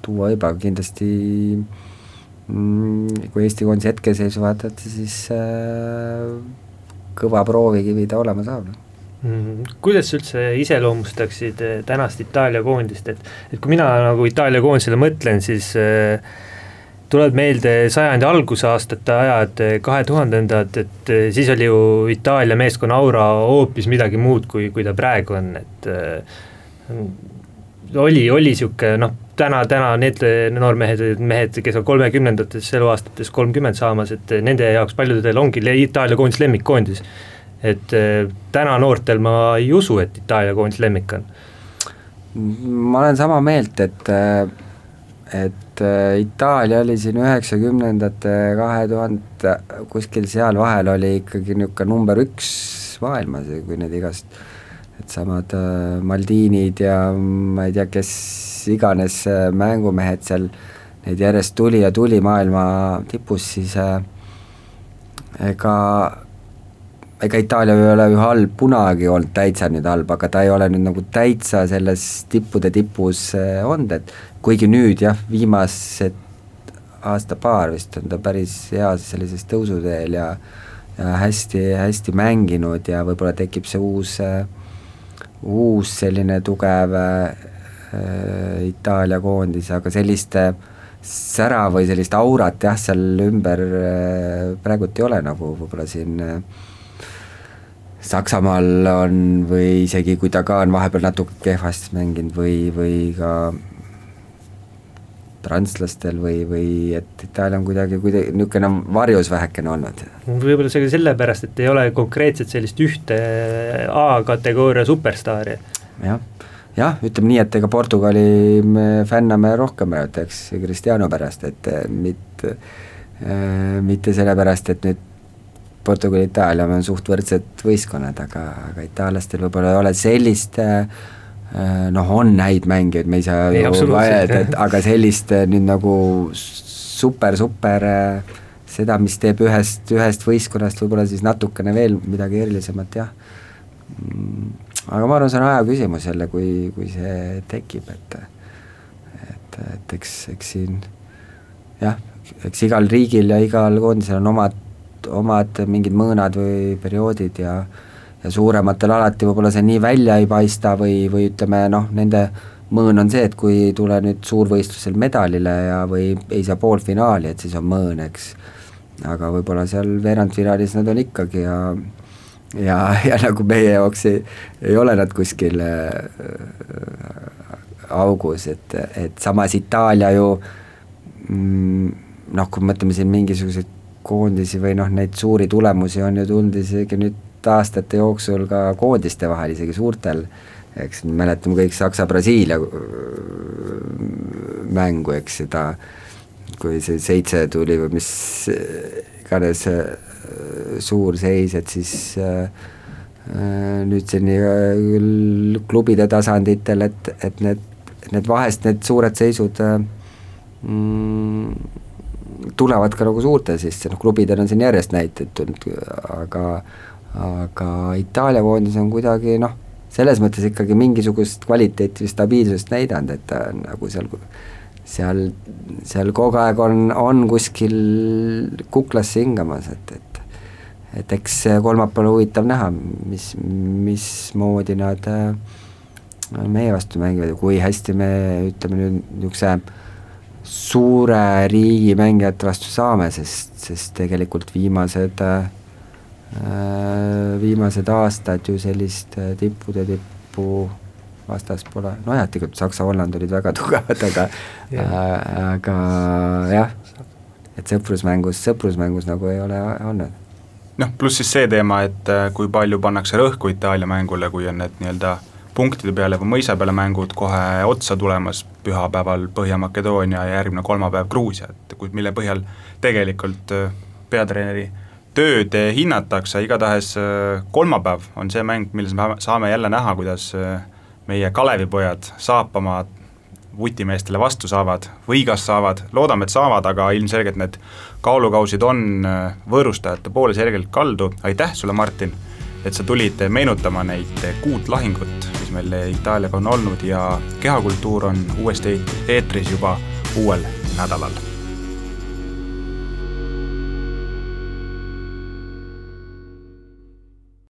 tuua võib, aga kindlasti Mm, kui Eesti koondise hetkeseisu vaadata, siis äh, kõva proovikivi ta olema saab mm,. kuidas sa üldse iseloomustaksid äh, tänast Itaalia koondist, et, et kui mina nagu Itaalia koondisele mõtlen, siis äh, tuleb meelde sajandi algusaastate ajad, kahe tuhandendad, et siis oli ju Itaalia meeskonna aura hoopis midagi muud, kui, kui ta praegu on, et äh, oli, oli niisugune noh, täna, täna need noormehed, mehed, kes on kolmekümnendates eluaastates kolmkümmend saamas, et nende jaoks paljudel ongi Itaalia koondis lemmikkoondis. et eh, täna noortel ma ei usu, et Itaalia koondis lemmik on. ma olen sama meelt, et et eh, Itaalia oli siin üheksakümnendate, kahe tuhande, kuskil seal vahel oli ikkagi niisugune number üks maailmas kui need igast et samad äh, Maldiinid ja ma ei tea, kes iganes äh, mängumehed seal, neid järjest tuli ja tuli maailma tipus, siis äh, ega ega Itaalia ei ole ju halb kunagi olnud täitsa nüüd halb, aga ta ei ole nüüd nagu täitsa selles tippude tipus olnud, et kuigi nüüd jah, viimased aasta-paar vist on ta päris hea sellises tõusuteel ja ja hästi, hästi mänginud ja võib-olla tekib see uus uus selline tugev äh, Itaalia koondis, aga sellist äh, sära või sellist aurat jah, seal ümber äh, praegult ei ole, nagu võib-olla siin äh, Saksamaal on või isegi kui ta ka on vahepeal natuke kehvasti mänginud või, või ka prantslastel või, või et Itaalia on kuidagi, kuidagi niisugune varjus vähekene olnud. võib-olla see ka sellepärast, et ei ole konkreetselt sellist ühte A-kategooria superstaari. jah jah, ütleme nii, et ega Portugali me fänname rohkem eks, Cristiano pärast, et eh, mitte äh,, mitte sellepärast, et nüüd Portugal, Itaalia on suht võrdsed võistkonnad, aga, aga itaallastel võib-olla ei ole sellist äh, noh, on häid mängijaid, me ei saa ei, ju vaielda, et aga sellist nüüd nagu super, super seda, mis teeb ühest, ühest võistkonnast võib-olla siis natukene veel midagi erilisemat, jah. Mm aga ma arvan, see on aja küsimus jälle, kui, kui see tekib, et et, et eks, eks siin jah, eks igal riigil ja igal koondisel on omad, omad mingid mõõnad või perioodid ja ja suurematel alati võib-olla see nii välja ei paista või, või ütleme noh, nende mõõn on see, et kui ei tule nüüd suurvõistlusel medalile ja või ei saa poolfinaali, et siis on mõõn, eks. aga võib-olla seal veerandfinaalis nad on ikkagi ja ja, ja nagu meie jaoks ei, ei ole nad kuskil äh, augus, et, et samas Itaalia ju mm, noh, kui me mõtleme siin mingisuguseid koondisi või noh, neid suuri tulemusi on ju tulnud isegi nüüd aastate jooksul ka koondiste vahel, isegi suurtel. eks mäletame kõik Saksa-Brasiilia mängu, eks seda, kui see seitse tuli või mis iganes suur seis, et siis äh, nüüdseni küll klubide tasanditel, et, et need, need vahest need suured seisud mm, tulevad ka nagu suurte sisse, noh klubidel on siin järjest näiteid tulnud, aga aga Itaalia koondis on kuidagi noh, selles mõttes ikkagi mingisugust kvaliteeti või stabiilsust näidanud, et ta nagu seal seal, seal kogu aeg on, on kuskil kuklasse hingamas, et, et et eks kolmapäeval huvitav näha, mis, mismoodi nad äh, meie vastu mängivad ja kui hästi me ütleme nüüd niisuguse suure riigi mängijate vastu saame, sest, sest tegelikult viimased äh, viimased aastad ju sellist äh, tippude tippu vastas pole, nojah, tegelikult Saksa-Holland olid väga [laughs] tugevad, aga ja. äh, aga jah, et sõprusmängus, sõprusmängus nagu ei ole olnud. noh, pluss siis see teema, et äh, kui palju pannakse rõhku Itaalia mängule, kui on need nii-öelda punktide peale või mõisa peale mängud kohe otsa tulemas, pühapäeval Põhja-Makedoonia ja järgmine kolmapäev Gruusia, et kui, mille põhjal tegelikult äh, peatreeneri tööd hinnatakse, igatahes äh, kolmapäev on see mäng, milles me saame jälle näha, kuidas meie Kalevipojad Saapamaa vutimeestele vastu saavad või kas saavad, loodame, et saavad, aga ilmselgelt need kaalukausid on äh, võõrustajate poole selgelt kaldu, aitäh sulle, Martin, et sa tulid meenutama neid kuut lahingut, mis meil Itaaliaga on olnud ja kehakultuur on uuesti eetris juba uuel nädalal